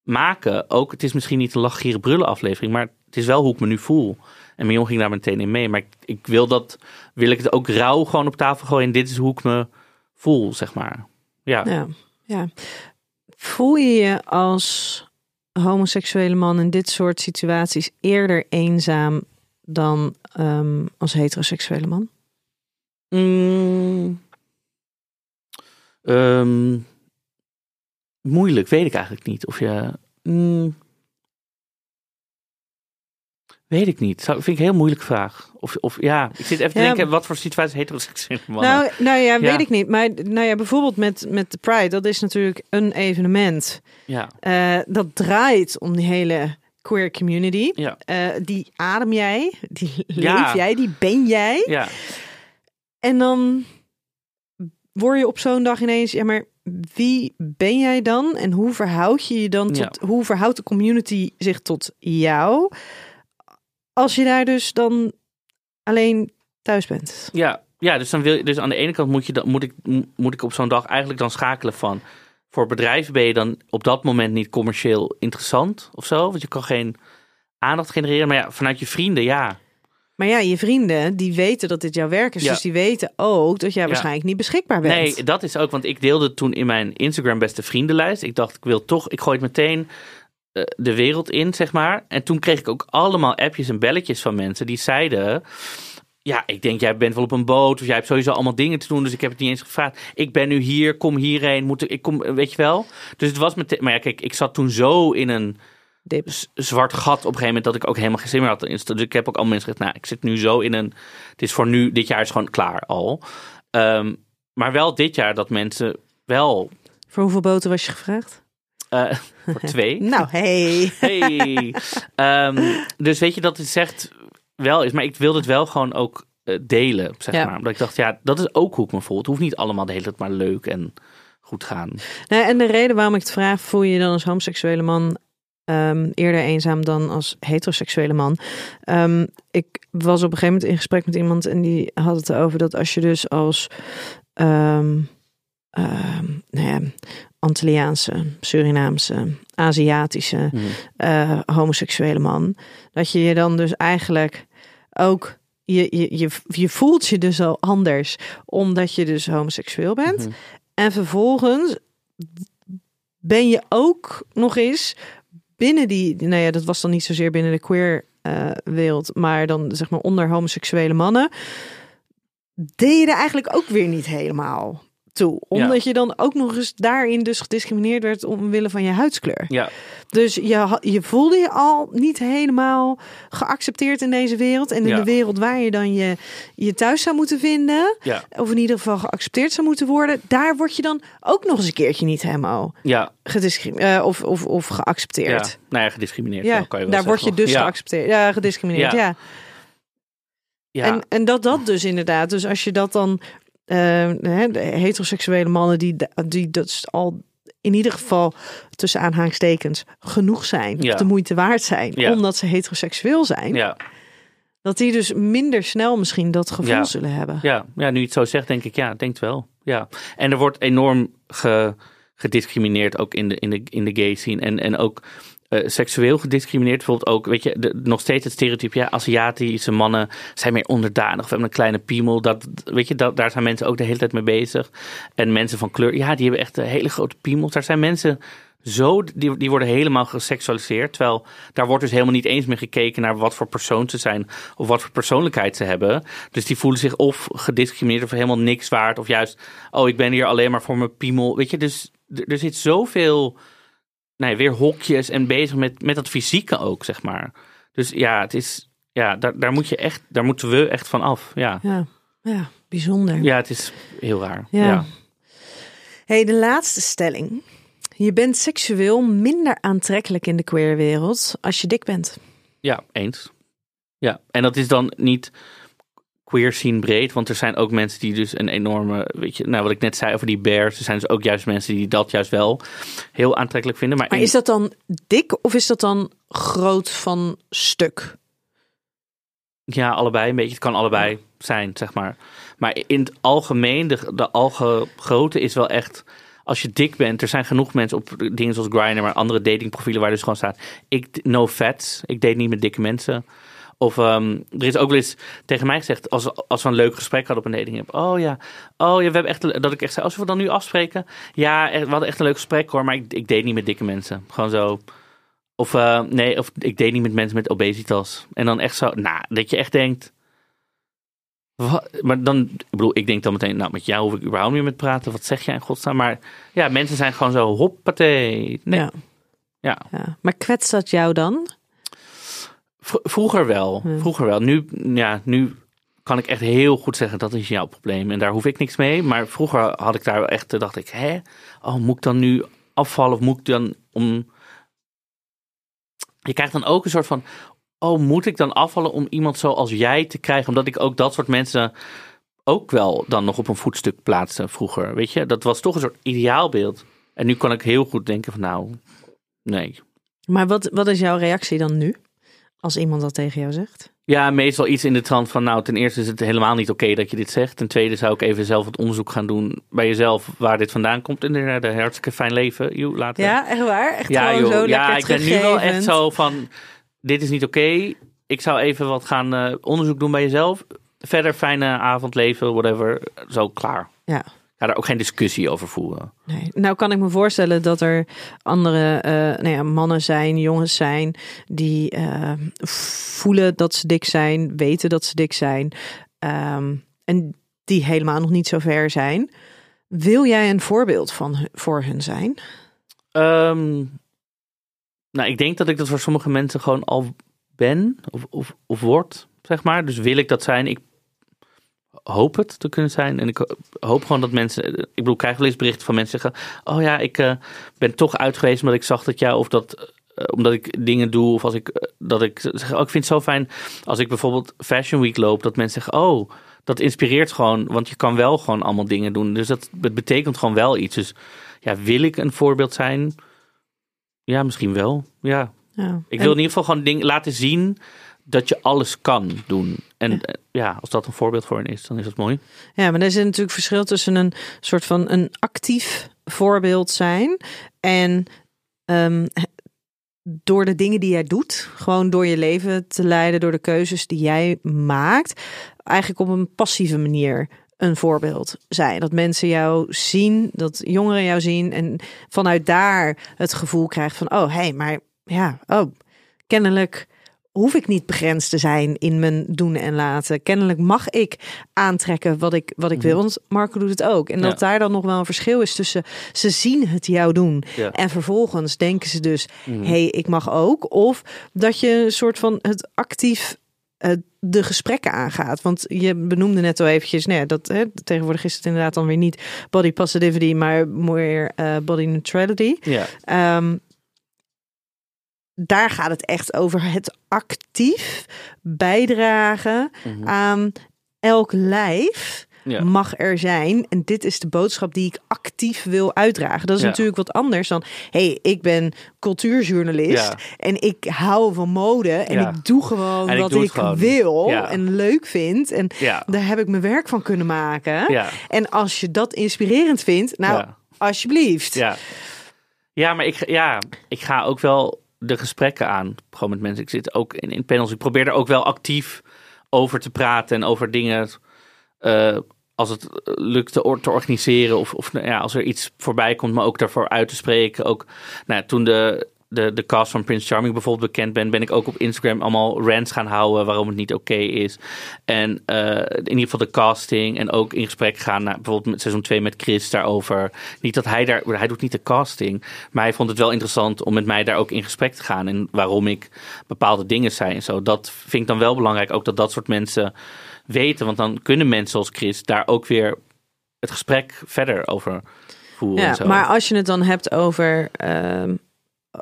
maken. Ook, het is misschien niet een lach, gieren, brullen aflevering, maar het is wel hoe ik me nu voel. En Mion ging daar meteen in mee. Maar ik, ik wil dat, wil ik het ook rauw gewoon op tafel gooien. En dit is hoe ik me voel, zeg maar. Ja. Ja, ja. Voel je je als homoseksuele man in dit soort situaties eerder eenzaam dan ehm, als heteroseksuele man? Mm. Ehm, moeilijk, weet ik eigenlijk niet. Of je. mm. Weet ik niet. Zou, vind ik een heel moeilijke vraag. Of, of ja, ik zit even te Ja. denken, wat voor situatie heteroseksuele mannen? Nou, nou ja, weet Ja. ik niet. Maar nou ja, bijvoorbeeld met, met de Pride, dat is natuurlijk een evenement. ja, Eh, dat draait om die hele queer community. ja, Eh, die adem jij, die leef jij, die ben jij. ja. En dan word je op zo'n dag ineens, ja, maar wie ben jij dan? En hoe verhoud je je dan tot, hoe verhoudt de community zich tot jou? Als je daar dus dan alleen thuis bent. Ja, ja dus, dan wil je, dus aan de ene kant moet, je dan, moet, ik, moet ik op zo'n dag eigenlijk dan schakelen van... Voor bedrijven ben je dan op dat moment niet commercieel interessant of zo. Want je kan geen aandacht genereren. Maar ja, vanuit je vrienden, ja. Maar ja, je vrienden, die weten dat dit jouw werk is. Ja. Dus die weten ook dat jij waarschijnlijk niet beschikbaar bent. Nee, dat is ook, want ik deelde toen in mijn Instagram beste vriendenlijst. Ik dacht, ik wil toch, ik gooi het meteen de wereld in, zeg maar. En toen kreeg ik ook allemaal appjes en belletjes van mensen die zeiden... Ja, ik denk, jij bent wel op een boot of jij hebt sowieso allemaal dingen te doen, dus ik heb het niet eens gevraagd. Ik ben nu hier, kom hierheen, moet ik, ik kom, weet je wel. Dus het was meteen, maar ja, kijk, ik zat toen zo in een zwart gat op een gegeven moment dat ik ook helemaal geen zin meer had. Dus ik heb ook al mensen gezegd, nou, ik zit nu zo in een, het is voor nu, dit jaar is gewoon klaar al. Ehm, maar wel dit jaar dat mensen wel Voor hoeveel boten was je gevraagd? Eh, voor twee. Nou, hey. Hey. Ehm, dus weet je dat het zegt wel is, maar ik wilde het wel gewoon ook eh, delen, zeg Ja. maar. Omdat ik dacht, ja, dat is ook hoe ik me voel. Het hoeft niet allemaal de hele tijd maar leuk en goed gaan. Nou, en de reden waarom ik het vraag, voel je je dan als homoseksuele man ehm, eerder eenzaam dan als heteroseksuele man? Ehm, ik was op een gegeven moment in gesprek met iemand en die had het erover dat als je dus als nou ja, Antilliaanse, Surinaamse, Aziatische Mhm. eh, homoseksuele man, dat je je dan dus eigenlijk ook je, je, je, je voelt je dus al anders omdat je dus homoseksueel bent. Mhm. En vervolgens ben je ook nog eens binnen die, nou ja, dat was dan niet zozeer binnen de queer eh, wereld, maar dan zeg maar onder homoseksuele mannen, deed je er eigenlijk ook weer niet helemaal toe. Omdat je dan ook nog eens daarin dus gediscrimineerd werd omwille van je huidskleur. Ja, Dus je, je voelde je al niet helemaal geaccepteerd in deze wereld. En in Ja. de wereld waar je dan je, je thuis zou moeten vinden. ja, Of in ieder geval geaccepteerd zou moeten worden. Daar word je dan ook nog eens een keertje niet helemaal ja, gediscrimineerd. of, of, of ja. geaccepteerd. Nou ja, gediscrimineerd. Ja, kan je wel daar word je dus ja. geaccepteerd. Ja, gediscrimineerd. Ja. Ja. Ja, En, en dat dat dus inderdaad. Dus als je dat dan. De heteroseksuele mannen die, die dat al in ieder geval tussen aanhalingstekens genoeg zijn. Ja. Of de moeite waard zijn. Ja. Omdat ze heteroseksueel zijn. ja, Dat die dus minder snel misschien dat gevoel zullen hebben. ja, ja, nu je het zo zegt, denk ik, ja, ik denk het wel. Ja. En er wordt enorm ge, gediscrimineerd ook in de, in de, in de gay scene. En, en ook eh, seksueel gediscrimineerd. Bijvoorbeeld ook, weet je, nog steeds het stereotype, ja, Aziatische mannen zijn meer onderdanig of hebben een kleine piemel. Dat, weet je, dat, daar zijn mensen ook de hele tijd mee bezig. En mensen van kleur, ja, die hebben echt een hele grote piemels. Daar zijn mensen zo, die, die worden helemaal geseksualiseerd. Terwijl daar wordt dus helemaal niet eens meer gekeken naar wat voor persoon ze zijn of wat voor persoonlijkheid ze hebben. Dus die voelen zich of gediscrimineerd of helemaal niks waard. Of juist, oh, ik ben hier alleen maar voor mijn piemel. Weet je, dus er zit zoveel, nee, weer hokjes en bezig met, met dat fysieke ook, zeg maar. Dus ja, het is, ja, daar, daar moet je echt, daar moeten we echt van af. Ja, Ja, ja bijzonder. ja het is heel raar. Ja. ja. Hey, de laatste stelling. Je bent seksueel minder aantrekkelijk in de queerwereld als je dik bent. Ja, eens. Ja, en dat is dan niet queer scene breed, want er zijn ook mensen die dus een enorme, weet je, nou wat ik net zei over die bears, er zijn dus ook juist mensen die dat juist wel heel aantrekkelijk vinden. Maar, Maar in- is dat dan dik of is dat dan groot van stuk? ja, allebei een beetje, het kan allebei zijn, zeg maar. Maar in het algemeen, de, de algegrootte is wel echt, als je dik bent, er zijn genoeg mensen op dingen zoals Grindr, maar andere datingprofielen waar dus gewoon staat, ik, no fats, ik date niet met dikke mensen. Of ehm, er is ook wel eens tegen mij gezegd, als, als we een leuk gesprek hadden op een dating app. Oh ja, oh ja, we hebben echt, dat ik echt zei, als we dan nu afspreken. Ja, we hadden echt een leuk gesprek hoor, maar ik, ik date niet met dikke mensen. Gewoon zo. Of eh, nee, of ik date niet met mensen met obesitas. En dan echt zo, nou, dat je echt denkt. Wat? Maar dan, ik bedoel, ik denk dan meteen, nou, met jou hoef ik überhaupt niet meer met praten. Wat zeg jij in godsnaam? Maar ja, mensen zijn gewoon zo, hoppatee. Nee. Ja. Ja. ja. Maar kwetst dat jou dan? Vroeger wel. Vroeger wel. Nu, ja, nu kan ik echt heel goed zeggen dat is jouw probleem. En daar hoef ik niks mee. Maar vroeger had ik daar wel echt, dacht ik, hè? Oh, moet ik dan nu afvallen? Of moet ik dan om... Je krijgt dan ook een soort van, oh, moet ik dan afvallen om iemand zoals jij te krijgen? Omdat ik ook dat soort mensen ook wel dan nog op een voetstuk plaatste vroeger. Weet je, dat was toch een soort ideaalbeeld. En nu kan ik heel goed denken van, nou, nee. Maar wat, wat is jouw reactie dan nu? Als iemand dat tegen jou zegt? Ja, meestal iets in de trant van, nou, ten eerste is het helemaal niet oké dat je dit zegt. Ten tweede zou ik even zelf wat onderzoek gaan doen bij jezelf waar dit vandaan komt. En de hartstikke fijn leven. Joe, later. Ja, echt waar? Echt ja, gewoon joh. zo ja ik ben nu wel echt zo van, dit is niet oké. Ik zou even wat gaan eh, onderzoek doen bij jezelf. Verder fijne avond, leven, whatever. Zo, klaar. Ja. Ga daar ook geen discussie over voeren. Nee. Nou kan ik me voorstellen dat er andere eh, nou ja, mannen zijn, jongens zijn, die eh, voelen dat ze dik zijn, weten dat ze dik zijn ehm, en die helemaal nog niet zo ver zijn. Wil jij een voorbeeld van, voor hun zijn? Ehm, nou, ik denk dat ik dat voor sommige mensen gewoon al ben of, of, of word, zeg maar. Dus wil ik dat zijn? Ik hoop het te kunnen zijn. En ik ho- hoop gewoon dat mensen... Ik bedoel, ik krijg wel eens berichten van mensen zeggen... Oh ja, ik eh, ben toch uit geweest omdat ik zag dat jou... Of dat, eh, omdat ik dingen doe of als ik... eh, dat ik zeg, oh, ik vind het zo fijn als ik bijvoorbeeld Fashion Week loop... Dat mensen zeggen, oh, dat inspireert gewoon. Want je kan wel gewoon allemaal dingen doen. Dus dat het betekent gewoon wel iets. Dus ja, wil ik een voorbeeld zijn... Ja, misschien wel. Ja. Ja. Ik En- wil in ieder geval gewoon ding, laten zien dat je alles kan doen. En Ja. ja. ja, als dat een voorbeeld voor hen is, dan is dat mooi. Ja, maar er zit natuurlijk verschil tussen een soort van een actief voorbeeld zijn en ehm, door de dingen die jij doet, gewoon door je leven te leiden, door de keuzes die jij maakt, eigenlijk op een passieve manier een voorbeeld zijn. Dat mensen jou zien, dat jongeren jou zien en vanuit daar het gevoel krijgt van, oh hé, hey, maar ja, oh, kennelijk hoef ik niet begrensd te zijn in mijn doen en laten. Kennelijk mag ik aantrekken wat ik, wat ik wil. Want Marco doet het ook. En dat Mhm. Ja. daar dan nog wel een verschil is tussen ze zien het jou doen. Ja. En vervolgens denken ze dus, Mhm. hey, ik mag ook. Of dat je een soort van het actief eh, de gesprekken aangaat. Want je benoemde net al eventjes, nee, dat hè, tegenwoordig is het inderdaad dan weer niet body positivity, maar meer eh, body neutrality. Ja, Ehm, daar gaat het echt over het actief bijdragen Mhm. aan elk lijf ja. mag er zijn. En dit is de boodschap die ik actief wil uitdragen. Dat is Ja. natuurlijk wat anders dan... hey, ik ben cultuurjournalist Ja. en ik hou van mode... en ik doe gewoon En wat ik gewoon. wil en leuk vind. En daar heb ik mijn werk van kunnen maken. En als je dat inspirerend vindt, nou, alsjeblieft. Ja, ja maar ik, ja, ik ga ook wel de gesprekken aan. Gewoon met mensen. Ik zit ook in, in panels. Ik probeer er ook wel actief over te praten en over dingen. eh, als het lukt te, te organiseren of, of nou ja, als er iets voorbij komt, maar ook daarvoor uit te spreken. Ook nou, toen de, de, de cast van Prince Charming bijvoorbeeld bekend ben, ben ik ook op Instagram allemaal rants gaan houden waarom het niet oké is. En eh, in ieder geval de casting en ook in gesprek gaan, naar, bijvoorbeeld met seizoen 2 met Chris daarover. Niet dat hij daar, hij doet niet de casting, maar hij vond het wel interessant om met mij daar ook in gesprek te gaan en waarom ik bepaalde dingen zei en zo. Dat vind ik dan wel belangrijk, ook dat dat soort mensen weten, want dan kunnen mensen zoals Chris daar ook weer het gesprek verder over voeren. en Ja, maar als je het dan hebt over, ehm,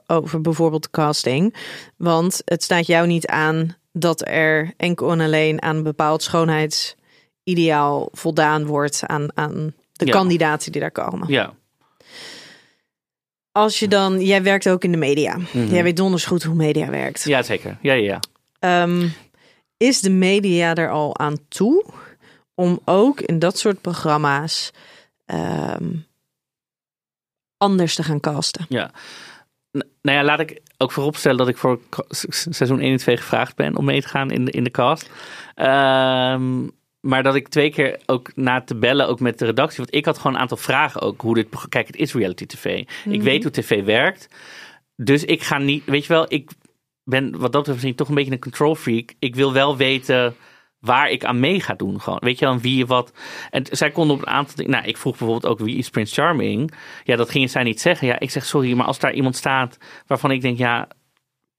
over bijvoorbeeld casting, want het staat jou niet aan dat er enkel en alleen aan een bepaald schoonheidsideaal voldaan wordt aan, aan de Ja. kandidaten die daar komen. ja, Als je dan, jij werkt ook in de media. Mhm. Jij weet donders goed hoe media werkt. ja, zeker. Ja, ja, ja. Ehm, is de media er al aan toe om ook in dat soort programma's ehm, anders te gaan casten? Ja. Nou ja, laat ik ook vooropstellen dat ik voor seizoen 1 en 2 gevraagd ben om mee te gaan in de, in de cast. Ehm, maar dat ik twee keer ook na te bellen, ook met de redactie. Want ik had gewoon een aantal vragen ook. Hoe dit, kijk, het is reality tv. Ik weet hoe tv werkt. Dus ik ga niet, weet je wel, ik ben wat dat betreft misschien toch een beetje een control freak. Ik wil wel weten waar ik aan mee ga doen. Gewoon. Weet je dan wie je wat. En zij konden op een aantal dingen. Nou, ik vroeg bijvoorbeeld ook wie is Prince Charming. Ja, dat gingen zij niet zeggen. Ja, ik zeg sorry, maar als daar iemand staat waarvan ik denk, ja,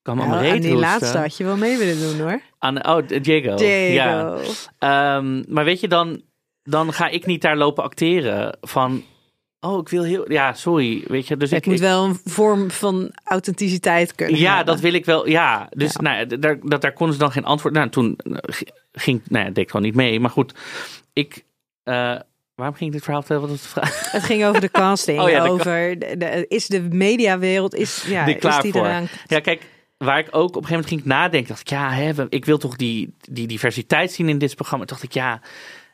kan me mijn aan die laatste had je wel mee willen doen hoor. Aan, oh, Diego. Diego. Ja. Ehm, maar weet je, dan, dan ga ik niet daar lopen acteren van... Oh, ik wil heel... Ja, sorry. Weet je, dus Het ik, moet ik- wel een vorm van authenticiteit kunnen Ja, hebben. dat wil ik wel. Ja, dus Ja. Nou, daar, dat, daar konden ze dan geen antwoord. Nou, toen eh, ging, nou ja, deed ik gewoon niet mee. Maar goed, ik. eh, waarom ging ik dit verhaal vertellen? Wat de vraag? Het ging over de casting. Oh ja, de over de, de- is de mediawereld is, ja, Die klaar is die voor. eraan? Ja, kijk, waar ik ook op een gegeven moment ging nadenken, dacht ik, ja, hè, ik wil toch die, die diversiteit zien in dit programma. Toen dacht ik, ja,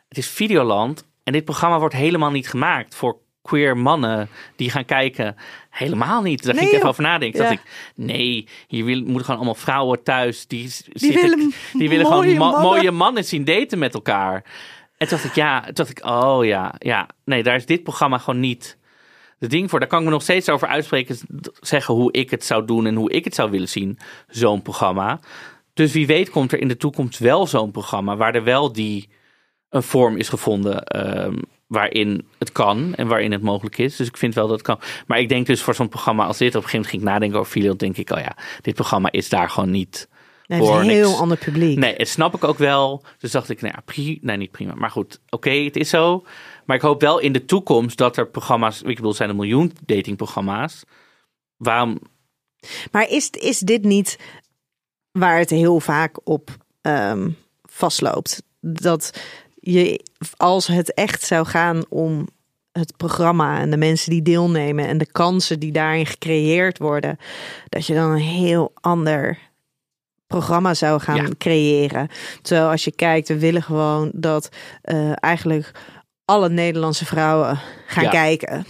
het is Videoland en dit programma wordt helemaal niet gemaakt voor queer mannen die gaan kijken. Helemaal niet. Daar Nee, ging ik even over nadenken. Ja. Dacht ik, nee, hier wil, moeten gewoon allemaal vrouwen thuis die, Die willen die willen mooie gewoon ma- mooie mannen zien daten met elkaar. En toen dacht ik, ja, toen dacht ik, oh ja, ja, nee, daar is dit programma gewoon niet de ding voor. Daar kan ik me nog steeds over uitspreken, zeggen hoe ik het zou doen en hoe ik het zou willen zien, zo'n programma. Dus wie weet komt er in de toekomst wel zo'n programma waar er wel die een vorm is gevonden ehm, waarin het kan en waarin het mogelijk is. Dus ik vind wel dat het kan. Maar ik denk dus voor zo'n programma als dit, op een gegeven moment ging ik nadenken over Filio, denk ik, oh ja, dit programma is daar gewoon niet Nee, het is een heel ander publiek. Nee, het snap ik ook wel. Dus dacht ik, nou ja, nee, niet prima. Maar goed, oké, het is zo. Maar ik hoop wel in de toekomst dat er programma's, ik bedoel, zijn een miljoen datingprogramma's. Waarom? Maar is, is dit niet waar het heel vaak op ehm, vastloopt? Dat je, als het echt zou gaan om het programma en de mensen die deelnemen en de kansen die daarin gecreëerd worden, dat je dan een heel ander programma zou gaan Ja. creëren. Terwijl als je kijkt, we willen gewoon dat eh, eigenlijk alle Nederlandse vrouwen gaan Ja. kijken.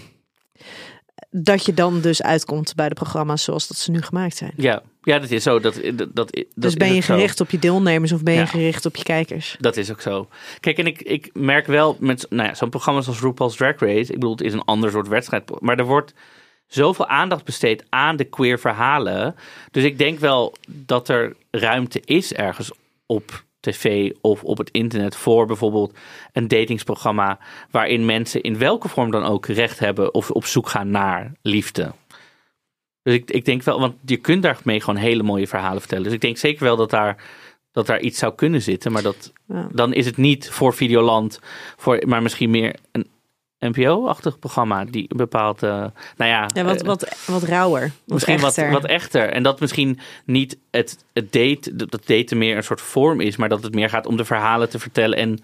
Dat je dan dus uitkomt bij de programma's zoals dat ze nu gemaakt zijn. Ja, ja dat is zo. Dat, dat, dat, dus ben je zo. gericht op je deelnemers of ben je Ja. gericht op je kijkers? Dat is ook zo. Kijk, en ik, ik merk wel met nou ja, zo'n programma als RuPaul's Drag Race. Ik bedoel, het is een ander soort wedstrijd. Maar er wordt zoveel aandacht besteed aan de queer verhalen. Dus ik denk wel dat er ruimte is ergens op tv of op het internet voor bijvoorbeeld een datingsprogramma waarin mensen in welke vorm dan ook recht hebben of op zoek gaan naar liefde. Dus ik, ik denk wel, want je kunt daarmee gewoon hele mooie verhalen vertellen. Dus ik denk zeker wel dat daar, dat daar iets zou kunnen zitten. Maar dat, Ja. dan is het niet voor Videoland, voor, maar misschien meer een NPO-achtig programma die een bepaald, eh, nou ja, Ja, wat, eh, wat, wat rauwer. Wat misschien wat, echter. wat echter. En dat misschien niet het, het date, dat dat daten meer een soort vorm is, maar dat het meer gaat om de verhalen te vertellen. En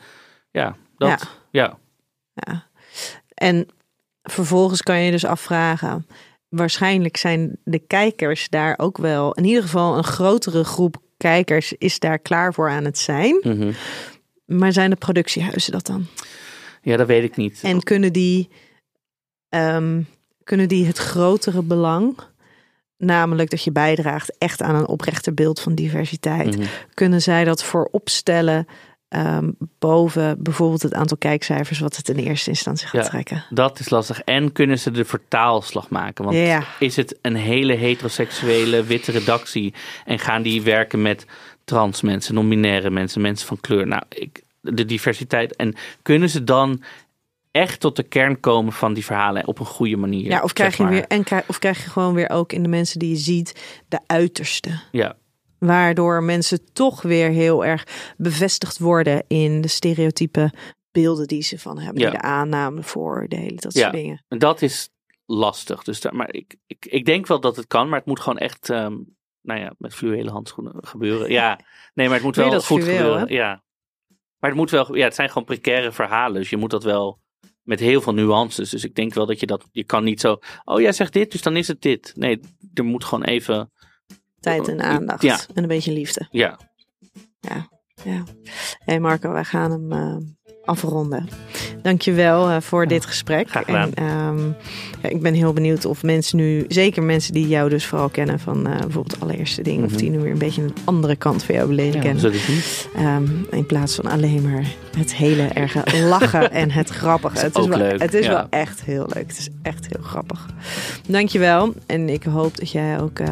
ja, dat, ja. Ja. En vervolgens kan je dus afvragen. Waarschijnlijk zijn de kijkers daar ook wel. In ieder geval een grotere groep kijkers is daar klaar voor aan het zijn. Mhm. Maar zijn de productiehuizen dat dan? ja, dat weet ik niet. En kunnen die, ehm, kunnen die het grotere belang, namelijk dat je bijdraagt echt aan een oprechter beeld van diversiteit, Mhm. kunnen zij dat voorop stellen ehm, boven bijvoorbeeld het aantal kijkcijfers wat het in eerste instantie gaat Ja. trekken? Dat is lastig. En kunnen ze de vertaalslag maken? Want Ja. is het een hele heteroseksuele witte redactie en gaan die werken met trans mensen, non-binaire mensen, mensen van kleur? Nou, ik, de diversiteit. En kunnen ze dan echt tot de kern komen van die verhalen op een goede manier? Ja, of krijg zeg je weer en of krijg je gewoon weer ook in de mensen die je ziet de uiterste. Ja, Waardoor mensen toch weer heel erg bevestigd worden in de stereotype beelden die ze van hebben. Ja. De aanname voor de hele dat Ja. soort dingen. en dat is lastig. Dus daar, maar ik, ik, ik denk wel dat het kan, maar het moet gewoon echt, ehm, nou ja, met fluwelen handschoenen gebeuren. Ja, nee, maar het moet wel goed fluweel, gebeuren. Ja, maar het moet wel, ja, het zijn gewoon precaire verhalen, dus je moet dat wel met heel veel nuances. Dus ik denk wel dat je dat, je kan niet zo, oh jij zegt dit, dus dan is het dit. Nee, er moet gewoon even, Tijd en aandacht. Ja. En een beetje liefde. ja, Ja. ja. Hé Marco, wij gaan hem eh, afronden. Dankjewel uh, voor dit gesprek. graag gedaan. En, ehm, ja, ik ben heel benieuwd of mensen nu, zeker mensen die jou dus vooral kennen van eh, bijvoorbeeld allereerste ding, of Mhm. die nu weer een beetje een andere kant van jou leren ja kennen. Ehm, in plaats van alleen maar het hele erge lachen en het grappige. Het is, ook wel, leuk, het is ja. wel echt heel leuk. Het is echt heel grappig. Dankjewel. En ik hoop dat jij ook eh,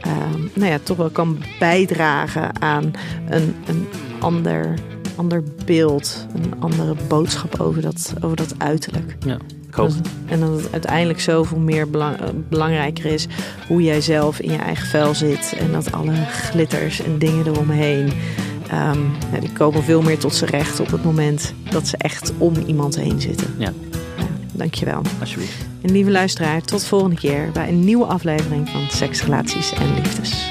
ehm, nou ja, toch wel kan bijdragen aan een, een ander, ander beeld. Een andere boodschap over dat, over dat uiterlijk. Ja. Ik hoop. En dat het uiteindelijk zoveel meer belang- eh, belangrijker is hoe jij zelf in je eigen vel zit. En dat alle glitters en dingen eromheen. ehm, ja, die komen veel meer tot z'n recht op het moment dat ze echt om iemand heen zitten. Ja. Ja, dankjewel. Alsjeblieft. En lieve luisteraar, tot volgende keer bij een nieuwe aflevering van Seks, Relaties en Liefdes.